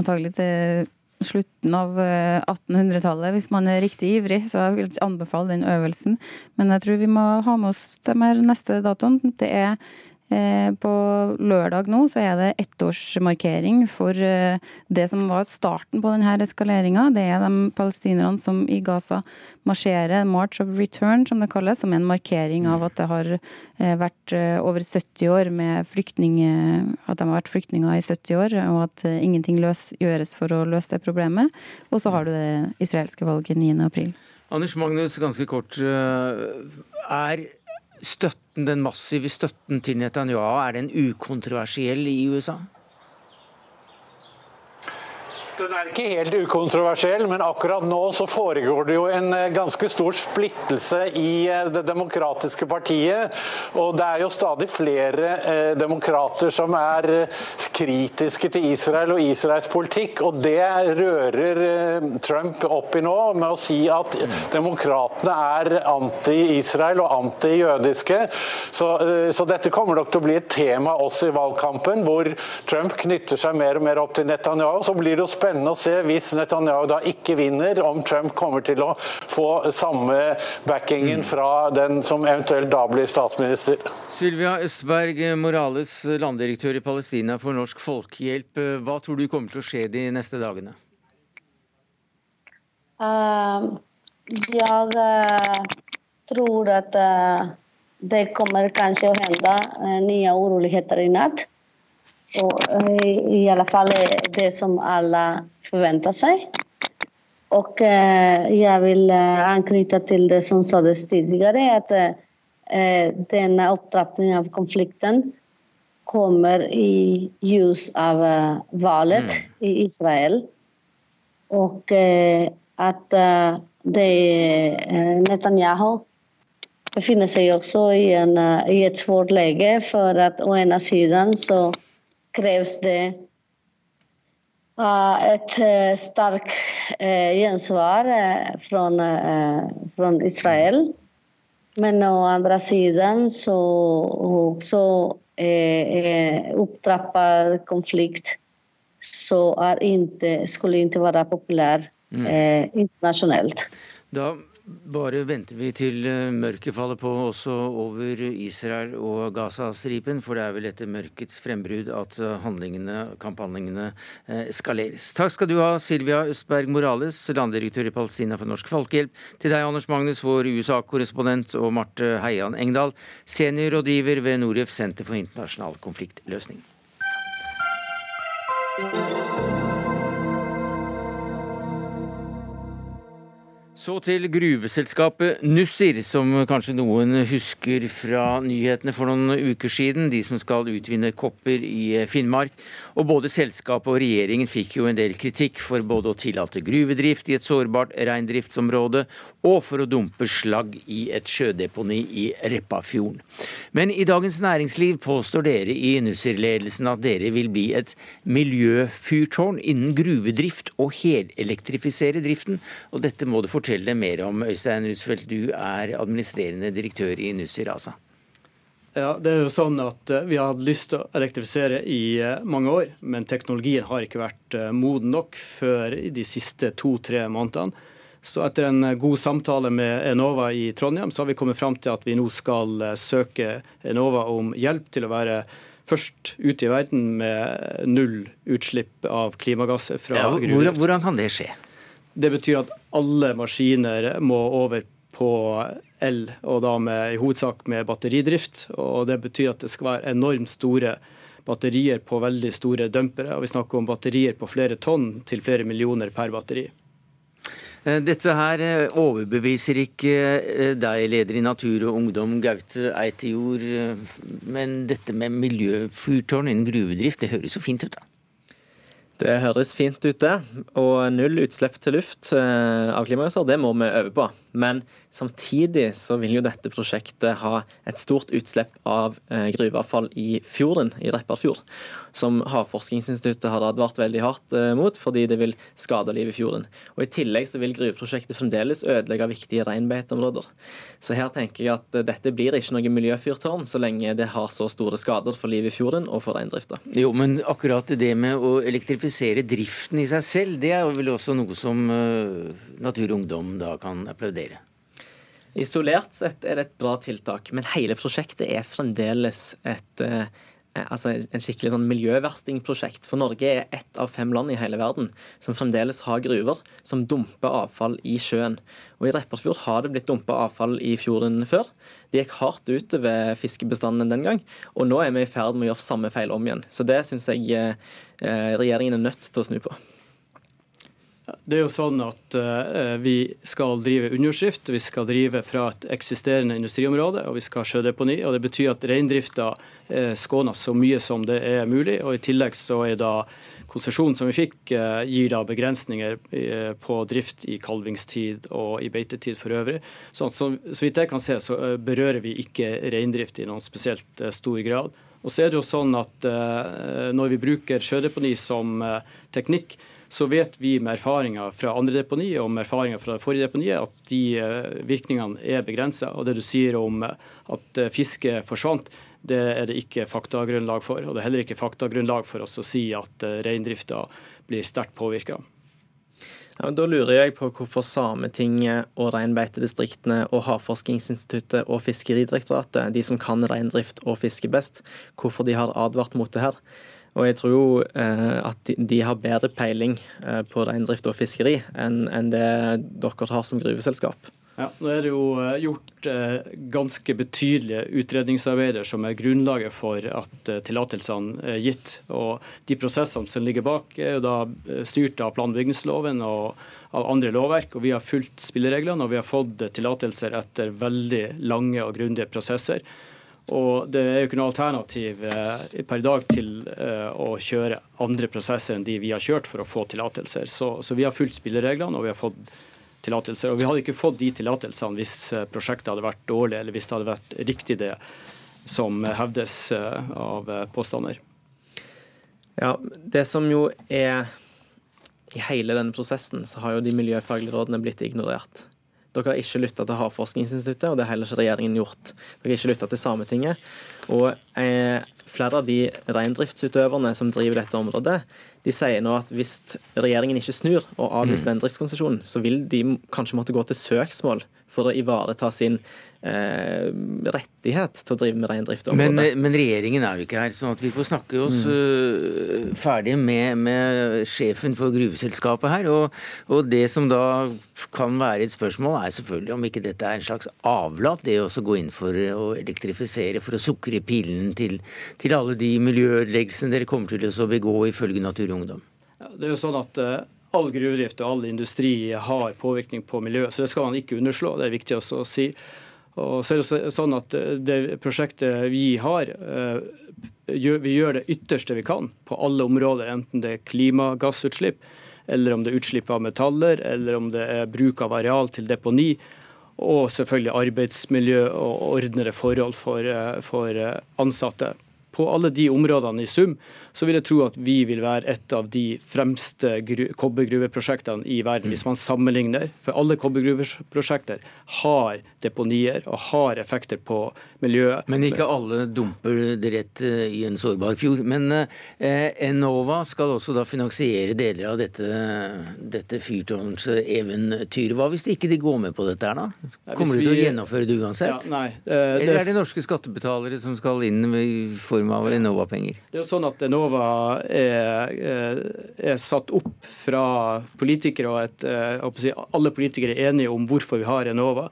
antagelig til slutten av 1800-tallet, eh, hvis man er riktig ivrig. Så jeg vil anbefale den øvelsen. Men jeg tror vi må ha med oss de her neste datoene. Det er på lørdag nå så er det ettårsmarkering for eh, det som var starten på denne eskaleringa. Det er de palestinerne som i Gaza marsjerer, March of Return som det kalles, som er en markering av at det har eh, vært over 70 år med flyktninger, at de har vært flyktninger i 70 år, og at ingenting løs, gjøres for å løse det problemet. Og så har du det israelske valget 9. april. Anders Magnus, ganske kort. Er støtten, den massive støtten til Netanyahu, er den ukontroversiell i USA? Den er ikke helt ukontroversiell, men akkurat nå så foregår det jo en eh, ganske stor splittelse i eh, det demokratiske partiet. Og det er jo stadig flere eh, demokrater som er kritiske til Israel og Israels politikk. Og det rører Trump opp i nå med å si at demokratene er anti-Israel og anti-jødiske. Så, så, dette kommer nok til å bli et tema også i valgkampen, hvor Trump knytter seg mer og mer opp til Netanyahu. Så blir det jo spennende spennende å se hvis Netanyahu da ikke vinner, om Trump kommer til å få samme backingen fra den som eventuelt da blir statsminister. Sylvia Østberg Morales, landdirektør i Palestina for Norsk Folkehjelp. Hva tror du kommer til å skje de neste dagene? Uh, jeg uh, tror at uh, det kommer kanskje å hende nye uroligheter i natt. Och i alla fall det som alla förväntar sig. Och eh, jag vill til anknyta till det som sades tidigare att eh, denna upptrappning av konflikten kommer i ljus av eh, valet mm. i Israel. Och at att eh, det, Netanyahu befinner sig också i, en, i ett svårt läge för att å ena sidan så kreves det et eh, sterkt eh, gjensvar eh, fra Israel. Men å andre siden så også eh, upptrappad konflikt så är inte, skulle ikke være populær mm. eh, internasjonalt. Da bare venter vi til eh, mørket faller på også over Israel og Gaza-stripen, for det er vel etter mørkets frembrudd at eh, handlingene, kamphandlingene eh, eskaleres. Takk skal du ha, Silvia Østberg Morales, landdirektør i Palestina for Norsk Folkehjelp. Til deg, Anders Magnus, vår USA-korrespondent, og Marte Heian Engdahl, seniorrådgiver ved Noref senter for internasjonal konfliktløsning. Så til gruveselskapet Nussir, som kanskje noen husker fra nyhetene for noen uker siden. De som skal utvinne kopper i Finnmark. Og både selskapet og regjeringen fikk jo en del kritikk for både å tillate gruvedrift i et sårbart reindriftsområde, og for å dumpe slagg i et sjødeponi i Repparfjorden. Men i Dagens Næringsliv påstår dere i Nussir-ledelsen at dere vil bli et miljøfyrtårn innen gruvedrift og helelektrifisere driften. Og dette må du fortelle mer om. Øystein Rusfeldt, du er administrerende direktør i Nussir ASA. Ja, det er jo sånn at eh, Vi har hatt lyst til å elektrifisere i eh, mange år, men teknologien har ikke vært eh, moden nok før de siste to-tre månedene. Så etter en god samtale med Enova i Trondheim, så har vi kommet fram til at vi nå skal søke Enova om hjelp til å være først ute i verden med null utslipp av klimagasser fra ja, hvordan, hvordan kan det skje? Det betyr at alle maskiner må over på el, og da med, i hovedsak med batteridrift. Og det betyr at det skal være enormt store batterier på veldig store dumpere. Og vi snakker om batterier på flere tonn til flere millioner per batteri. Eh, dette her eh, overbeviser ikke eh, deg, leder i Natur og Ungdom, Gaute Eitejord. Men dette med miljøfyrtårn innen gruvedrift, det høres jo fint ut, da? Det høres fint ut, det. Og null utslipp til luft av klimagasser, det må vi øve på. Men samtidig så vil jo dette prosjektet ha et stort utslipp av eh, gruveavfall i fjorden, i Repparfjord. Som Havforskningsinstituttet har advart veldig hardt eh, mot, fordi det vil skade livet i fjorden. Og I tillegg så vil gruveprosjektet fremdeles ødelegge viktige reinbeiteområder. Så her tenker jeg at dette blir ikke noe miljøfyrtårn så lenge det har så store skader for livet i fjorden og for reindrifta. Jo, men akkurat det med å elektrifisere driften i seg selv, det er vel også noe som Natur og Ungdom da kan applaudere? Isolert sett er det et bra tiltak, men hele prosjektet er fremdeles et eh, altså en skikkelig sånn miljøverstingprosjekt. For Norge er ett av fem land i hele verden som fremdeles har gruver som dumper avfall i sjøen. Og I Repparfjord har det blitt dumpa avfall i fjorden før. Det gikk hardt utover fiskebestanden den gang, og nå er vi i ferd med å gjøre samme feil om igjen. Så det syns jeg eh, regjeringen er nødt til å snu på. Det er jo sånn at uh, Vi skal drive underskrift, vi skal drive fra et eksisterende industriområde og vi skal ha sjødeponi. og Det betyr at reindrifta uh, skånes så mye som det er mulig. og I tillegg så er da konsesjonen som vi fikk, uh, gir da begrensninger på drift i kalvingstid og i beitetid for øvrig. Så, så, så vidt jeg kan se, så berører vi ikke reindrift i noen spesielt stor grad. Og så er det jo sånn at Når vi bruker sjødeponi som teknikk, så vet vi med erfaringer fra andre deponier og med erfaringer fra forrige deponiet at de eh, virkningene er begrensa. Og det du sier om eh, at eh, fisket forsvant, det er det ikke faktagrunnlag for. Og det er heller ikke faktagrunnlag for oss å si at reindrifta blir sterkt påvirka. Ja, da lurer jeg på hvorfor Sametinget og reinbeitedistriktene og Havforskningsinstituttet og Fiskeridirektoratet, de som kan reindrift og fiske best, hvorfor de har advart mot det her. Og jeg tror eh, at de, har bedre peiling eh, på reindrift og fiskeri enn, det dere har som gruveselskap. Ja, Nå er det jo eh, gjort ganske betydelige utredningsarbeider som er grunnlaget for at tillatelsene er gitt. Og De prosessene som ligger bak, er jo da styrt av plan- og bygningsloven og av andre lovverk. og Vi har fulgt spillereglene og vi har fått tillatelser etter veldig lange og grundige prosesser. Og det er jo ikke noe alternativ eh, per dag til eh, å kjøre andre prosesser enn de vi har kjørt for å få tillatelser. Så, så, vi har fulgt spillereglene og vi har fått tillatelser. Og vi hadde ikke fått de tillatelsene hvis eh, prosjektet hadde vært dårlig, eller hvis det hadde vært riktig det som hevdes eh, av eh, påstander. Ja, det som jo er I hele denne prosessen så har jo de miljøfaglige rådene blitt ignorert. Dere har ikke lytta til Havforskningsinstituttet, og det har heller ikke regjeringen gjort. Dere har ikke lytta til Sametinget. Og eh, flere av de reindriftsutøverne som driver dette området, de sier nå at hvis regjeringen ikke snur og avviser mm. reindriftskonsesjonen, så vil de kanskje måtte gå til søksmål for å ivareta sin rettighet til å drive med reindrift. Men, men, regjeringen er jo ikke her, sånn at vi får snakke oss mm. uh, ferdig med, med, sjefen for gruveselskapet her. Og, og, det som da kan være et spørsmål, er selvfølgelig om ikke dette er en slags avlat, det å gå inn for å elektrifisere, for å sukre pillen til, til alle de miljøødeleggelsene dere kommer til å begå, ifølge Natur og Ungdom. Ja, det er jo sånn at uh all gruvedrift og all industri har påvirkning på miljøet, så det skal man ikke underslå. Det er viktig også å si. Og så er det sånn at det prosjektet vi har, vi gjør det ytterste vi kan på alle områder, enten det er klimagassutslipp, eller om det er utslipp av metaller, eller om det er bruk av areal til deponi. Og selvfølgelig arbeidsmiljø og ordnede forhold for, for ansatte på alle de områdene i sum, så vil jeg tro at vi vil være et av de fremste kobbergruveprosjektene i verden, hvis man sammenligner. For alle kobbergruveprosjekter har deponier og har effekter på miljøet. Men ikke alle dumper det rett eh, i en sårbar fjord. Men eh, Enova skal også da finansiere deler av dette, dette fyrtårnseventyret. Hva hvis ikke de går med på dette her, da? Kommer du til å gjennomføre det uansett? Ja, nei. Eh, Eller er det norske skattebetalere som skal inn i form av Enova-penger? Det er jo sånn at Enova Enova er, eh, er, satt opp fra politikere, og et, eh, si, alle politikere er enige om hvorfor vi har Enova.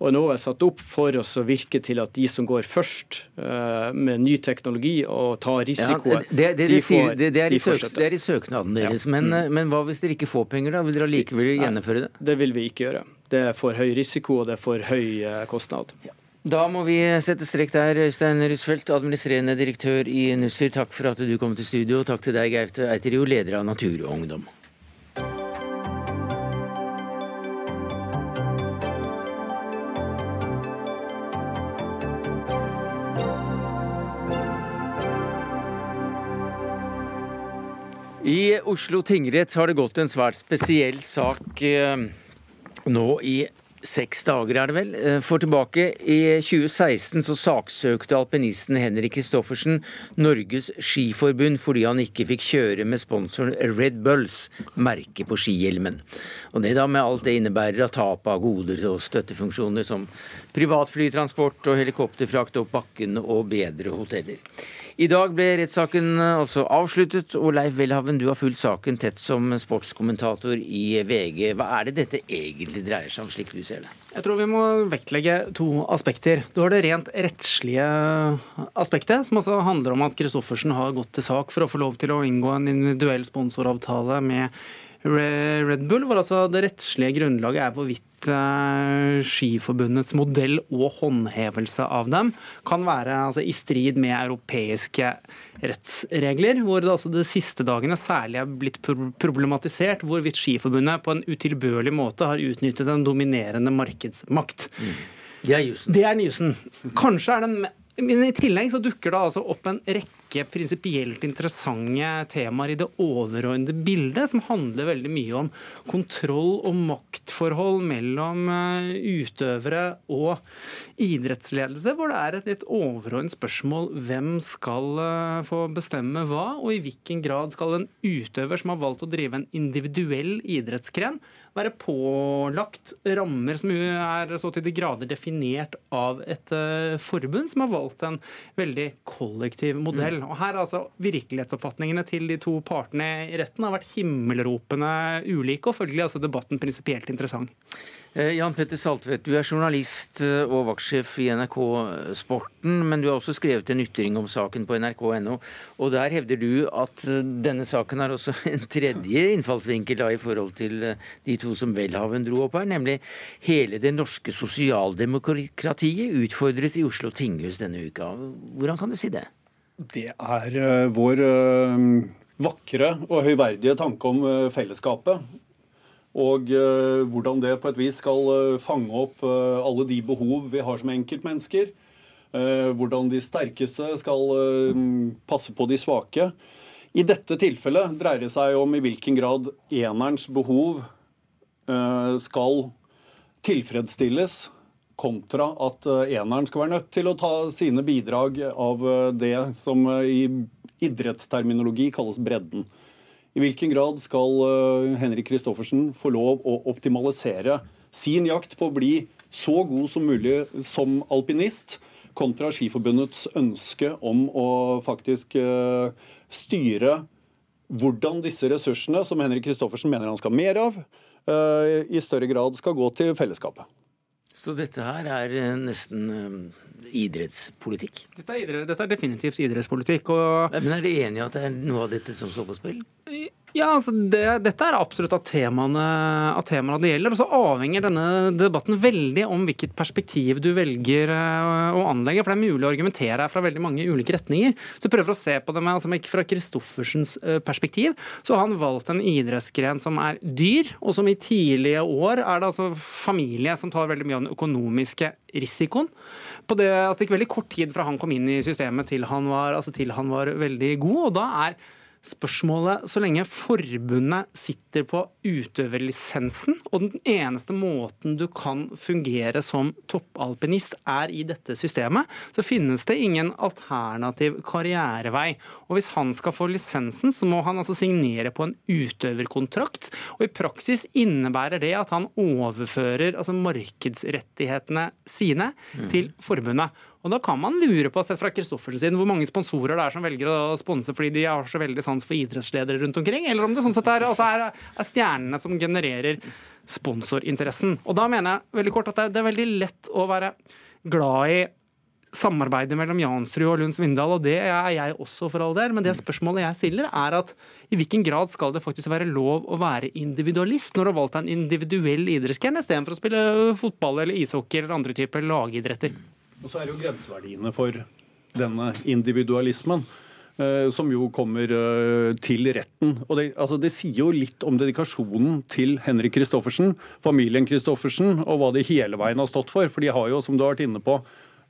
Og Enova er satt opp for oss å virke til at de som går først uh, med ny teknologi og tar risikoen, ja, det, det, de får, det, det, er de søk, det, er i søknaden deres. Ja. Men, mm. men, hva hvis dere ikke får penger, da? Vil dere allikevel gjennomføre det? Det vil vi ikke gjøre. Det er for høy risiko, og det er for høy kostnad. Ja. Da må vi sette strek der. Øystein Rusfeldt, administrerende direktør i Nussir, takk for at du kom til studio. og Takk til deg, Gaute Eiterio, leder av Natur og Ungdom. I Oslo tingrett har det gått en svært spesiell sak eh, nå i seks dager, er det vel. Eh, for tilbake i 2016 så saksøkte alpinisten Henrik Kristoffersen Norges Skiforbund fordi han ikke fikk kjøre med sponsoren Red Bulls merke på skihjelmen. Og det da med alt det innebærer av tap av goder og støttefunksjoner som privatflytransport og helikopterfrakt opp bakken og bedre hoteller. I dag ble rettssaken altså avsluttet, og Leif Welhaven, du har fulgt saken tett som sportskommentator i VG. Hva er det dette egentlig dreier seg om, slik du ser det? Jeg tror vi må vektlegge to aspekter. Du har det rent rettslige aspektet, som også handler om at Christoffersen har gått til sak for å få lov til å inngå en individuell sponsoravtale med Red Bull, hvor altså det rettslige grunnlaget er hvorvidt uh, Skiforbundets modell og håndhevelse av dem kan være altså, i strid med europeiske rettsregler. Hvor det altså de siste dagene særlig er blitt problematisert hvorvidt Skiforbundet på en utilbørlig måte har utnyttet en dominerende markedsmakt. Mm. Er. Det er jussen. Kanskje er den men I tillegg så dukker det altså opp en rekke prinsipielt interessante temaer i det overordnede bildet, som handler veldig mye om kontroll og maktforhold mellom eh, utøvere og idrettsledelse, hvor det er et litt overordnet spørsmål hvem skal eh, få bestemme hva, og i hvilken grad skal en utøver som har valgt å drive en individuell idrettsgren, være pålagt rammer som er så til de grader definert av et uh, forbund som har valgt en veldig kollektiv modell. Mm. Og her altså Virkelighetsoppfatningene til de to partene i retten har vært himmelropende ulike, og følgelig altså debatten prinsipielt interessant. Eh, Jan Petter Saltvedt, du er journalist eh, og vaktsjef i NRK Sporten, men du har også skrevet en ytring om saken på nrk.no. Og der hevder du at eh, denne saken har også en tredje innfallsvinkel da, i forhold til de to som Welhaven dro opp her, nemlig hele det norske sosialdemokratiet utfordres i Oslo tinghus denne uka. Hvordan kan du si det? Det er vår vakre og høyverdige tanke om fellesskapet og uh, hvordan det på et vis skal uh, fange opp uh, alle de behov vi har som enkeltmennesker. hvordan de sterkeste skal passe på de svake. I dette tilfellet dreier det seg om i hvilken grad enerens behov skal tilfredsstilles, kontra at eneren skal være nødt til å ta sine bidrag av det som i idrettsterminologi kalles bredden. I hvilken grad skal eh, Henrik Kristoffersen få lov å optimalisere sin jakt på å bli så god som mulig som alpinist, kontra Skiforbundets ønske om å faktisk eh, styre hvordan disse ressursene, som Henrik Kristoffersen mener han skal mer av, eh, i større grad skal gå til fellesskapet. Så dette her er nesten idrettspolitikk? Dette er, idrett, dette er definitivt idrettspolitikk. Og... Men Er de enige i at det er noe av dette som står på spill? Ja, altså det, Dette er absolutt av temaene, av temaene det gjelder. Og så avhenger denne debatten veldig om hvilket perspektiv du velger eh, å anlegge. For det er mulig å argumentere her fra veldig mange ulike retninger. Så jeg prøver å se på det med, altså fra Kristoffersens eh, perspektiv. Så har han valgt en idrettsgren som er dyr, og som i tidlige år er det altså familie som tar veldig mye av den økonomiske risikoen. På det, altså det gikk veldig kort tid fra han kom inn i systemet til han var, altså til han var veldig god. og da er spørsmålet så lenge forbundet sitter på utøverlisensen, og den eneste måten du kan fungere som toppalpinist er i dette systemet, så finnes det ingen alternativ karrierevei. Og hvis han skal få lisensen, så må han altså signere på en utøverkontrakt. Og i praksis innebærer det at han overfører altså markedsrettighetene sine mm. til forbundet. Og Da kan man lure på, sett fra Kristoffersen sin, hvor mange sponsorer det er som velger å sponse fordi de har så veldig sans for idrettsledere rundt omkring, eller om det sånn sett er, altså er, er stjernene som genererer sponsorinteressen. Og Da mener jeg veldig kort at det er veldig lett å være glad i samarbeidet mellom Jansrud og Lund Svindal, og det er jeg også for all del. Men det spørsmålet jeg stiller, er at i hvilken grad skal det faktisk være lov å være individualist når du har valgt en individuell idrettsgren istedenfor å spille fotball eller ishockey eller andre typer lagidretter? Og så er det jo grenseverdiene for denne individualismen. Uh, som jo kommer uh, til retten. Og det, altså det, sier jo litt om dedikasjonen til Henrik Kristoffersen, familien Kristoffersen, og hva de hele veien har stått for. For de har jo, som du har vært inne på,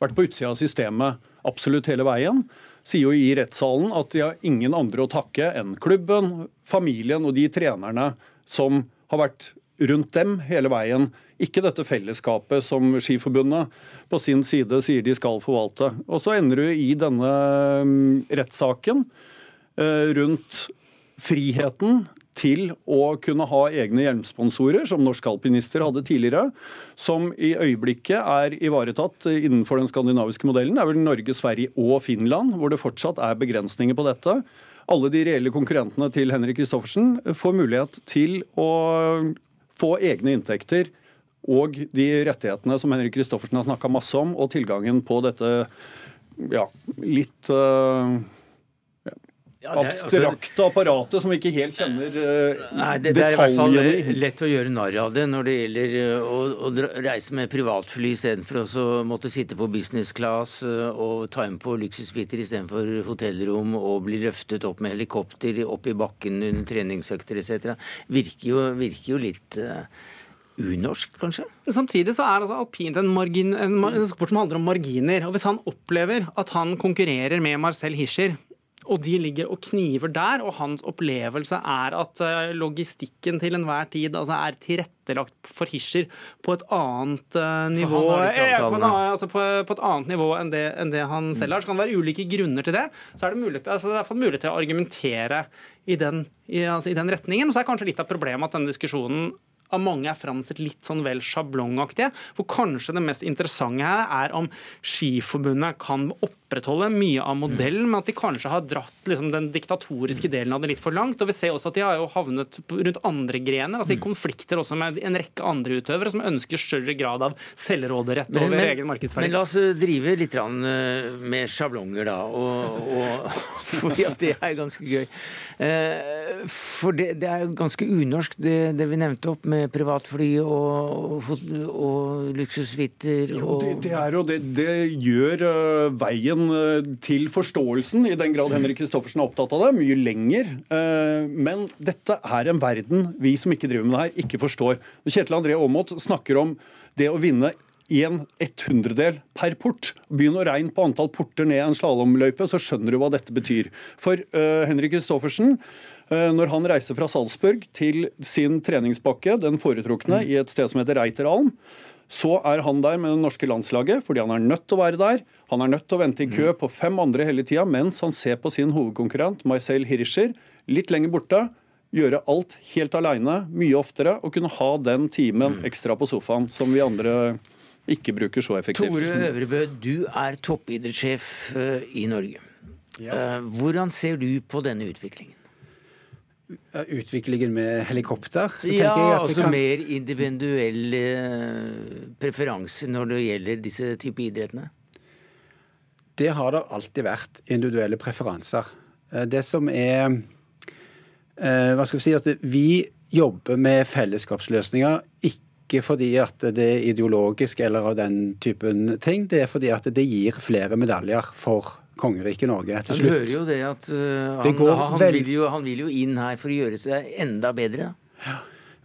vært på utsida av systemet absolutt hele veien. Sier jo i rettssalen at de har ingen andre å takke enn klubben, familien og de trenerne som har vært rundt dem hele veien. Ikke dette fellesskapet som Skiforbundet på sin side sier de skal forvalte. Og så ender du i denne mm, rettssaken eh, rundt friheten til å kunne ha egne hjelmsponsorer, som norske alpinister hadde tidligere, som i øyeblikket er ivaretatt innenfor den skandinaviske modellen. Det er vel Norge, Sverige og Finland, hvor det fortsatt er begrensninger på dette. Alle de reelle konkurrentene til Henrik Christoffersen får mulighet til å få egne inntekter og de rettighetene som Henrik Kristoffersen har snakka masse om, og tilgangen på dette ja, litt uh, ja, altså- abstrakte apparatet som vi ikke helt kjenner uh, nei, det, det, er i hvert fall lett å gjøre narr av det når det gjelder uh, å, å, reise med privatfly istedenfor å måtte sitte på business class uh, og ta inn på luksussuiter istedenfor hotellrom og bli løftet opp med helikopter opp i bakken under treningsøkter etc. Virker, virker jo litt unorsk, kanskje? Samtidig så er altså alpint en, margin, en, en sport som handler om marginer. og Hvis han opplever at han konkurrerer med Marcel Hirscher, og de ligger og kniver der, og hans opplevelse er at eh, logistikken til enhver tid altså er tilrettelagt for Hischer på et annet uh, nivå på, en, altså på, på, et annet nivå enn det, enn det han selv har. Så kan det være ulike grunner til det. Så er det mulig, altså det er mulig til å argumentere i den, i, altså i den retningen. Og så er kanskje litt av problemet at denne diskusjonen av mange er framstilt litt sånn vel sjablongaktige. For kanskje det mest interessante her er om Skiforbundet kan opprettholde mye av modellen, men at de kanskje har dratt liksom, den diktatoriske delen av det litt for langt. Og vi ser også at de har jo havnet rundt andre grener, altså i konflikter også med en rekke andre utøvere som ønsker større grad av selvråderett over men, egen markedsverdi. Men la oss eh, drive litt eh, med sjablonger, da. Og, og, fordi at det er ganske gøy. Eh, for det, det er ganske unorsk, det, det vi nevnte opp med med privatfly og, og luksussuiter. Og... Det, det, er jo det, det gjør uh, veien uh, til forståelsen, i den grad Henrik Kristoffersen er opptatt av det, mye lenger. Uh, men dette er en verden vi som ikke driver med det her, ikke forstår. Kjetil André Aamodt snakker om det å vinne en ett hundredel per port. Begynn å regne på antall porter ned en slalåmløype, så skjønner du hva dette betyr. For Henrik Kristoffersen Eh, når han reiser fra Salzburg til sin treningsbakke, den foretrukne, i et sted som heter Reiteralm, så er han der med det norske landslaget fordi han er nødt til å være der. Han er nødt til å vente i kø mm. på fem andre hele tida mens han ser på sin hovedkonkurrent Marcel Hirscher litt lenger borte. Gjøre alt helt aleine mye oftere og kunne ha den timen mm. ekstra på sofaen som vi andre ikke bruker så effektivt. Tore Øvrebø, du er toppidrettssjef eh, i Norge. Ja. Eh, hvordan ser du på denne utviklingen? Utviklingen med helikopter. Så ja, altså kan... mer individuelle preferanse preferanser når det gjelder disse type idrettene? Det har det alltid vært individuelle preferanser. Eh, det som er eh, hva skal vi si, at vi jobber med fellesskapsløsninger ikke fordi at det er ideologisk eller av den typen ting. Det er fordi at det gir flere medaljer for kongeriket Norge til slutt. Du hører jo det at uh, han, han, vil jo, han, vil jo, inn her for å gjøre seg enda bedre. Ja.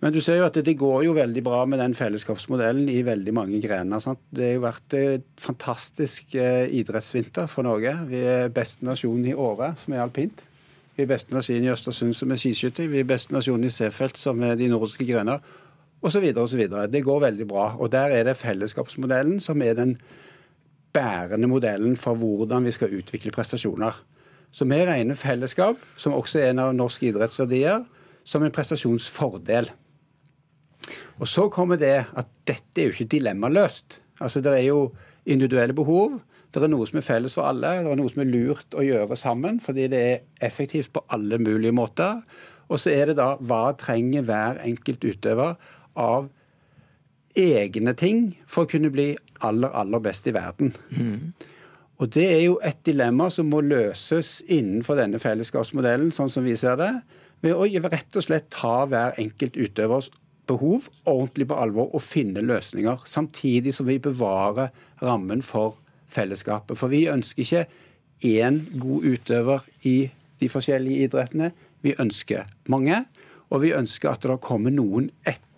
Men du ser jo at det går jo veldig bra med den fellesskapsmodellen i veldig mange grener. Sant? Det har jo vært et fantastisk eh, idrettsvinter for Norge. Vi er beste nasjon i Åre, som er alpint. Vi er beste nasjon i Østersund, som er skiskyting. Vi er beste nasjon i Seefeld, som er de nordiske grener. Så videre. Det går veldig bra. Og der er det fellesskapsmodellen som er den bærende modellen for hvordan vi skal utvikle prestasjoner. Så vi regner fellesskap, som også er en av norske idrettsverdier, som en prestasjonsfordel. Og så kommer det at dette er jo ikke dilemmaløst. Altså Det er jo individuelle behov. Det er noe som er felles for alle. Det er noe som er lurt å gjøre sammen, fordi det er effektivt på alle mulige måter. Og så er det da hva trenger hver enkelt utøver av egne ting for å kunne bli aller, aller best i verden. Mm. Og det er jo et dilemma som må løses innenfor denne fellesskapsmodellen, sånn som vi ser det, ved å rett og slett ta hver enkelt utøvers behov ordentlig på alvor og finne løsninger. Samtidig som vi bevarer rammen for fellesskapet. For vi ønsker ikke én god utøver i de forskjellige idrettene. Vi ønsker mange. Og vi ønsker at det kommer noen etter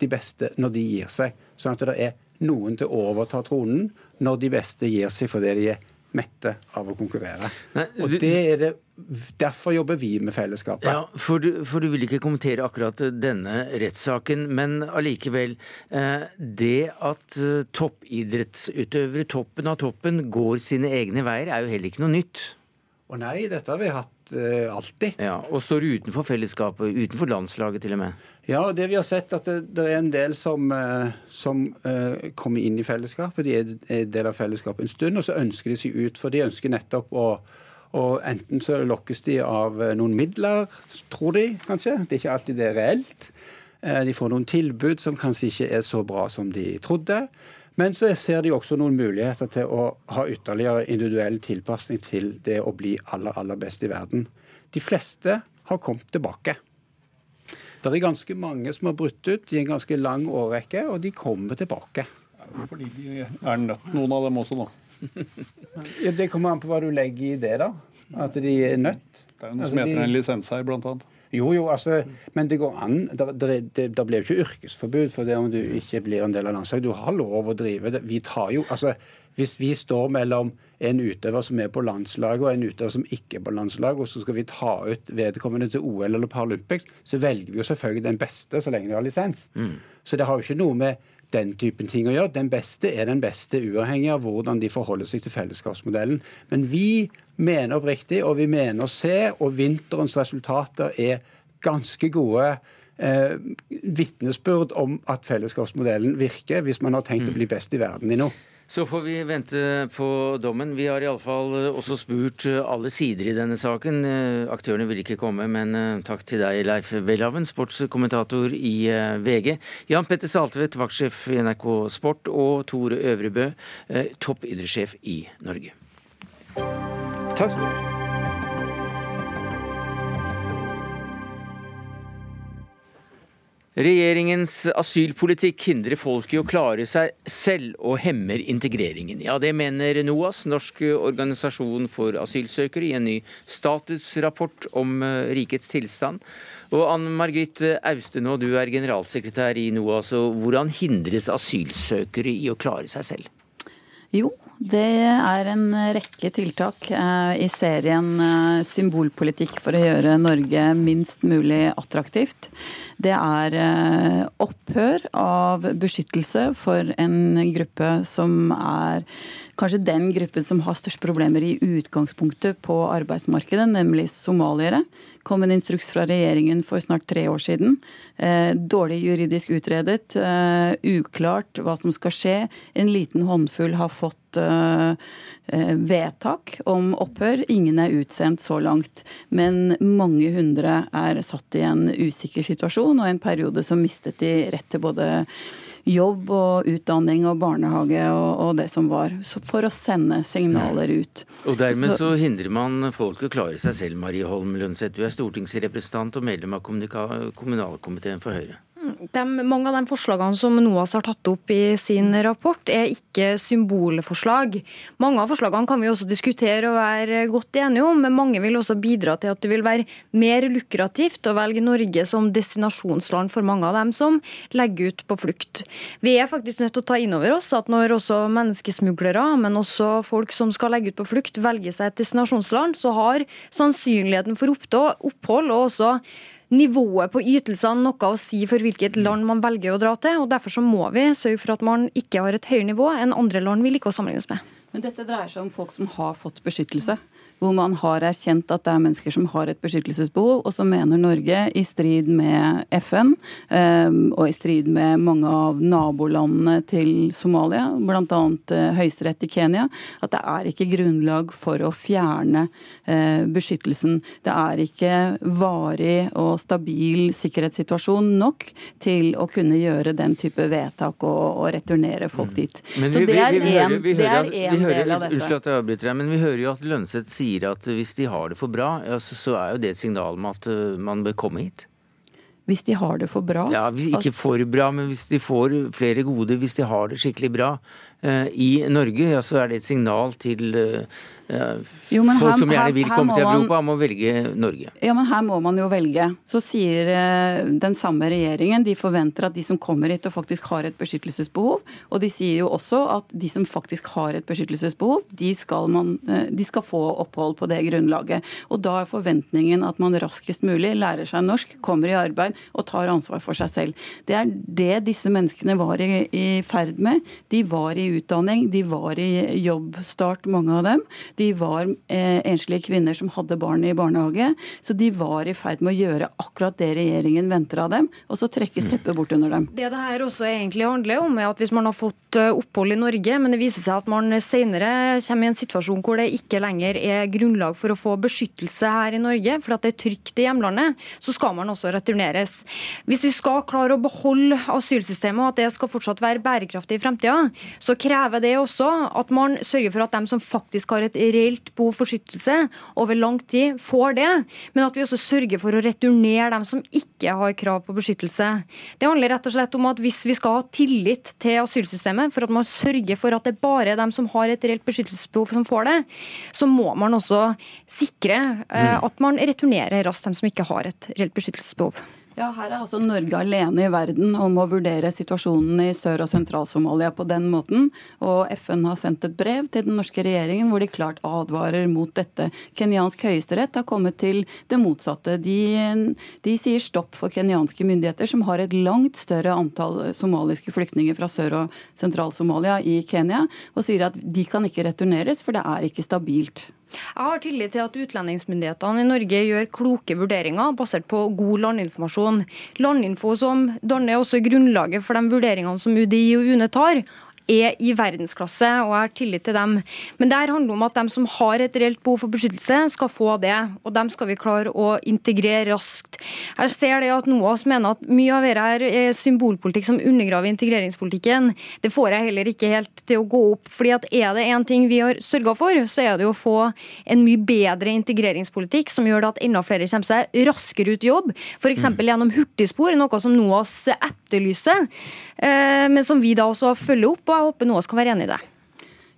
de beste når de gir seg. Sånn at det er noen til å overta tronen når de beste gir seg fordi de er mette av å konkurrere. Nei, du, og det er det, Derfor jobber vi med fellesskapet. Ja, for du, for du vil ikke kommentere akkurat denne rettssaken, men allikevel. Eh, det at eh, toppidrettsutøvere, toppen av toppen, går sine egne veier, er jo heller ikke noe nytt. Å nei, dette har vi hatt uh, alltid. Ja, Og står utenfor fellesskapet, utenfor landslaget til og med. Ja, det vi har sett at det, det er en del som, uh, som uh, kommer inn i fellesskapet. De er, er del av fellesskapet en stund, og så ønsker de seg ut. For de ønsker nettopp å og enten så lokkes de av noen midler, tror de kanskje. Det er ikke alltid det er reelt. De får noen tilbud som kanskje ikke er så bra som de trodde. Men så ser de også noen muligheter til å ha ytterligere individuell tilpasning til det å bli aller, aller best i verden. De fleste har kommet tilbake. Det er ganske mange som har brutt ut i en ganske lang årrekke, og de kommer tilbake. Fordi de er nødt, noen av dem også, da. det kommer an på hva du legger i det, da. At de er nødt. Det er noe altså, som heter de... en lisens her, blant annet. Jo, jo, altså, men det går an. Det blir jo ikke yrkesforbud for det om du ikke blir en del av landslaget. Du har lov å drive det. Vi tar jo, altså, Hvis vi står mellom en utøver som er på landslaget og en utøver som ikke er på landslaget, og så skal vi ta ut vedkommende til OL eller Paralympics, så velger vi jo selvfølgelig den beste så lenge de har lisens. Mm. Så det har jo ikke noe med den typen ting å gjøre. Den beste er den beste, uavhengig av hvordan de forholder seg til fellesskapsmodellen. Men vi mener oppriktig, og vi mener å se, og vinterens resultater er ganske gode eh, vitnesbyrd om at fellesskapsmodellen virker, hvis man har tenkt å bli mm. best i verden i noe. Så får vi vente på dommen. Vi har iallfall eh, også spurt eh, alle sider i denne saken. Eh, aktørene vil ikke komme, men takk til deg, Leif Welhaven, sportskommentator i VG. Jan Petter Saltvedt, vaktsjef i NRK Sport, og Tore Øvrebø, toppidrettssjef i Norge. Takk skal du ha. Regjeringens asylpolitikk hindrer folk i å klare seg selv og hemmer integreringen. Ja, Det mener NOAS, Norsk organisasjon for asylsøkere, i en ny statusrapport om eh, rikets tilstand. Og Ann Margrit Austenå, du er generalsekretær i NOAS. og Hvordan hindres asylsøkere i å klare seg selv? Jo, det er en rekke tiltak eh, i serien eh, Symbolpolitikk for å gjøre Norge minst mulig attraktivt. Det er eh, opphør av beskyttelse for en gruppe som er kanskje den gruppen som har størst problemer i utgangspunktet på arbeidsmarkedet, nemlig somaliere kom en instruks fra regjeringen for snart tre år siden. Eh, dårlig juridisk utredet, eh, uklart hva som skal skje. En liten håndfull har fått eh, vedtak om opphør. Ingen er utsendt så langt. Men mange hundre er satt i en usikker situasjon og en periode som mistet de rett til både jobb og utdanning og barnehage og, og det som var. for å sende signaler ut. Og dermed så, så hindrer man folk å klare seg selv, Marie Holm Lønseth. Du er stortingsrepresentant og medlem av kommunalkomiteen for Høyre. De, mange av de forslagene som NOAS har tatt opp i sin rapport, er ikke symbolforslag. Mange av forslagene kan vi også diskutere og være godt enige om, men mange vil også bidra til at det vil være mer lukrativt å velge Norge som destinasjonsland for mange av dem som legger ut på flukt. Vi er faktisk nødt til å ta inn over oss at når også menneskesmuglere, men også folk som skal legge ut på flukt, velger seg et destinasjonsland, så har sannsynligheten for opphold og også nivået på ytelsene noe å si for hvilket land man velger å dra til. og Derfor så må vi sørge for at man ikke har et høyere nivå enn andre land vi liker å sammenlignes med. Men dette dreier seg om folk som har fått beskyttelse hvor man har erkjent at det er mennesker som har et beskyttelsesbehov, og så mener Norge, i strid med FN ehm, og i strid med mange av nabolandene til Somalia, bl.a. Eh, Høyesterett i Kenya, at det er ikke grunnlag for å fjerne eh, beskyttelsen. Det er ikke varig og stabil sikkerhetssituasjon nok til å kunne gjøre den type vedtak og, og returnere folk mm. dit. Men så det er én del av dette. Unnskyld at jeg avbryter deg, men vi hører jo at Lønseth sier sier at hvis de har det for bra, ja, så er jo det et signal om at eh, man bør komme hit. Hvis de har det for bra? Ja, Ikke for bra, men hvis de får flere gode, hvis de har det skikkelig bra eh, i Norge, ja, så er det et signal til eh, jo, Folk her, som gjerne vil komme til Europa, man, må velge Norge. Ja, men her må man jo velge. Så sier uh, den samme regjeringen de forventer at de som kommer hit og faktisk har et beskyttelsesbehov, og de sier jo også at de som faktisk har et beskyttelsesbehov, de skal, man, uh, de skal få opphold på det grunnlaget. Og da er forventningen at man raskest mulig lærer seg norsk, kommer i arbeid og tar ansvar for seg selv. Det er det disse menneskene var i, i ferd med. De var i utdanning, de var i jobbstart, mange av dem. De var eh, enslige kvinner som hadde barn i barnehage. Så de var i ferd med å gjøre akkurat det regjeringen venter av dem, og så trekkes mm. teppet bort under dem. Det det her også egentlig handler om, er at hvis man har fått eh, opphold i Norge, men det viser seg at man senere kommer i en situasjon hvor det ikke lenger er grunnlag for å få beskyttelse her i Norge, for at det er trygt i hjemlandet, så skal man også returneres. Hvis vi skal klare å beholde asylsystemet, og at det skal fortsatt være bærekraftig i fremtida, så krever det også at man sørger for at dem som faktisk har et reelt behov for beskyttelse over lang tid, får det. Men at vi også sørger for å returnere dem som ikke har krav på beskyttelse. Det handler rett og slett om at hvis vi skal ha tillit til asylsystemet, for at man sørger for at det bare er dem som har et reelt beskyttelsesbehov som får det, så må man også sikre eh, mm. at man returnerer raskt dem som ikke har et reelt beskyttelsesbehov. Ja, Her er altså Norge alene i verden om å vurdere situasjonen i Sør- og Sentral-Somalia på den måten. Og FN har sendt et brev til den norske regjeringen hvor de klart advarer mot dette. Kenyansk høyesterett har kommet til det motsatte. De, de sier stopp for kenyanske myndigheter, som har et langt større antall somaliske flyktninger fra Sør- og Sentral-Somalia i Kenya, og sier at de kan ikke returneres, for det er ikke stabilt. Jeg har tillit til at utlendingsmyndighetene i Norge gjør kloke vurderinger basert på god landinformasjon. Landinfo som danner også grunnlaget for de vurderingene som UDI og UNE tar er i verdensklasse, og jeg har tillit til dem. Men det handler handler om at de som har et reelt behov for beskyttelse, skal få det. Og dem skal vi klare å integrere raskt. Jeg ser det at NOAS mener at mye av dette er symbolpolitikk som undergraver integreringspolitikken. Det får jeg heller ikke helt til å gå opp. fordi at er det én ting vi har sørga for, så er det å få en mye bedre integreringspolitikk som gjør det at enda flere kommer seg raskere ut i jobb. F.eks. Mm. gjennom hurtigspor, noe som NOAS etterlyser, eh, men som vi da også følger opp. og håper noen skal være enig i det.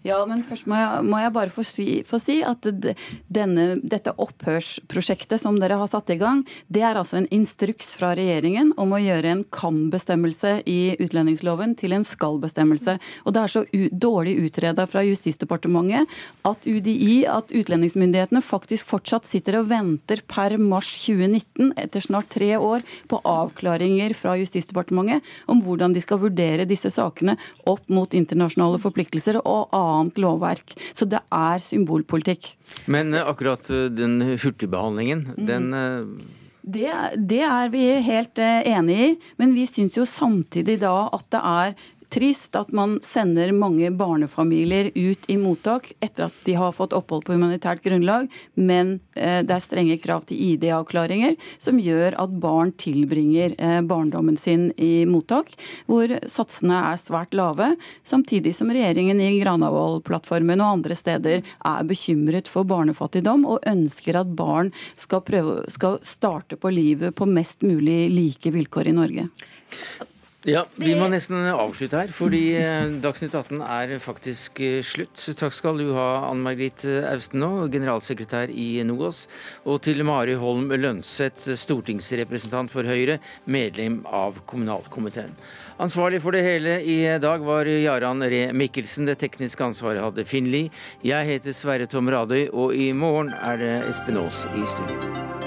Ja, men først må jeg, må jeg bare få si, få si, at denne, dette opphørsprosjektet som dere har satt i gang, det er altså en instruks fra regjeringen om å gjøre en kan-bestemmelse i utlendingsloven til en skal-bestemmelse. Og det er så dårlig utreda fra Justisdepartementet at UDI, at utlendingsmyndighetene faktisk fortsatt sitter og venter per mars 2019, etter snart tre år, på avklaringer fra Justisdepartementet om hvordan de skal vurdere disse sakene opp mot internasjonale forpliktelser og annet annet lovverk. Så det er symbolpolitikk. Men eh, akkurat eh, den hurtigbehandlingen, mm. den eh, det, det, er vi helt enig i, men vi syns jo samtidig da at det er trist at man sender mange barnefamilier ut i mottak etter at de har fått opphold på humanitært grunnlag, men eh, det er strenge krav til ID-avklaringer som gjør at barn tilbringer eh, barndommen sin i mottak, hvor satsene er svært lave, samtidig som regjeringen i Granavolden-plattformen og andre steder er bekymret for barnefattigdom og ønsker at barn skal, prøve, skal starte på livet på mest mulig like vilkår i Norge. Ja, Vi må nesten avslutte her, fordi eh, Dagsnytt 18 er faktisk eh, slutt. Takk skal du ha, Ann Margrit Austen nå, generalsekretær i NOAS, og til Mari Holm Lønseth, stortingsrepresentant for Høyre, medlem av kommunalkomiteen. Ansvarlig for det hele i dag var Jaran Ree Mikkelsen. Det tekniske ansvaret hadde Finn Lie. Jeg heter Sverre Tom Radøy, og i morgen er det Espen Aas i studio.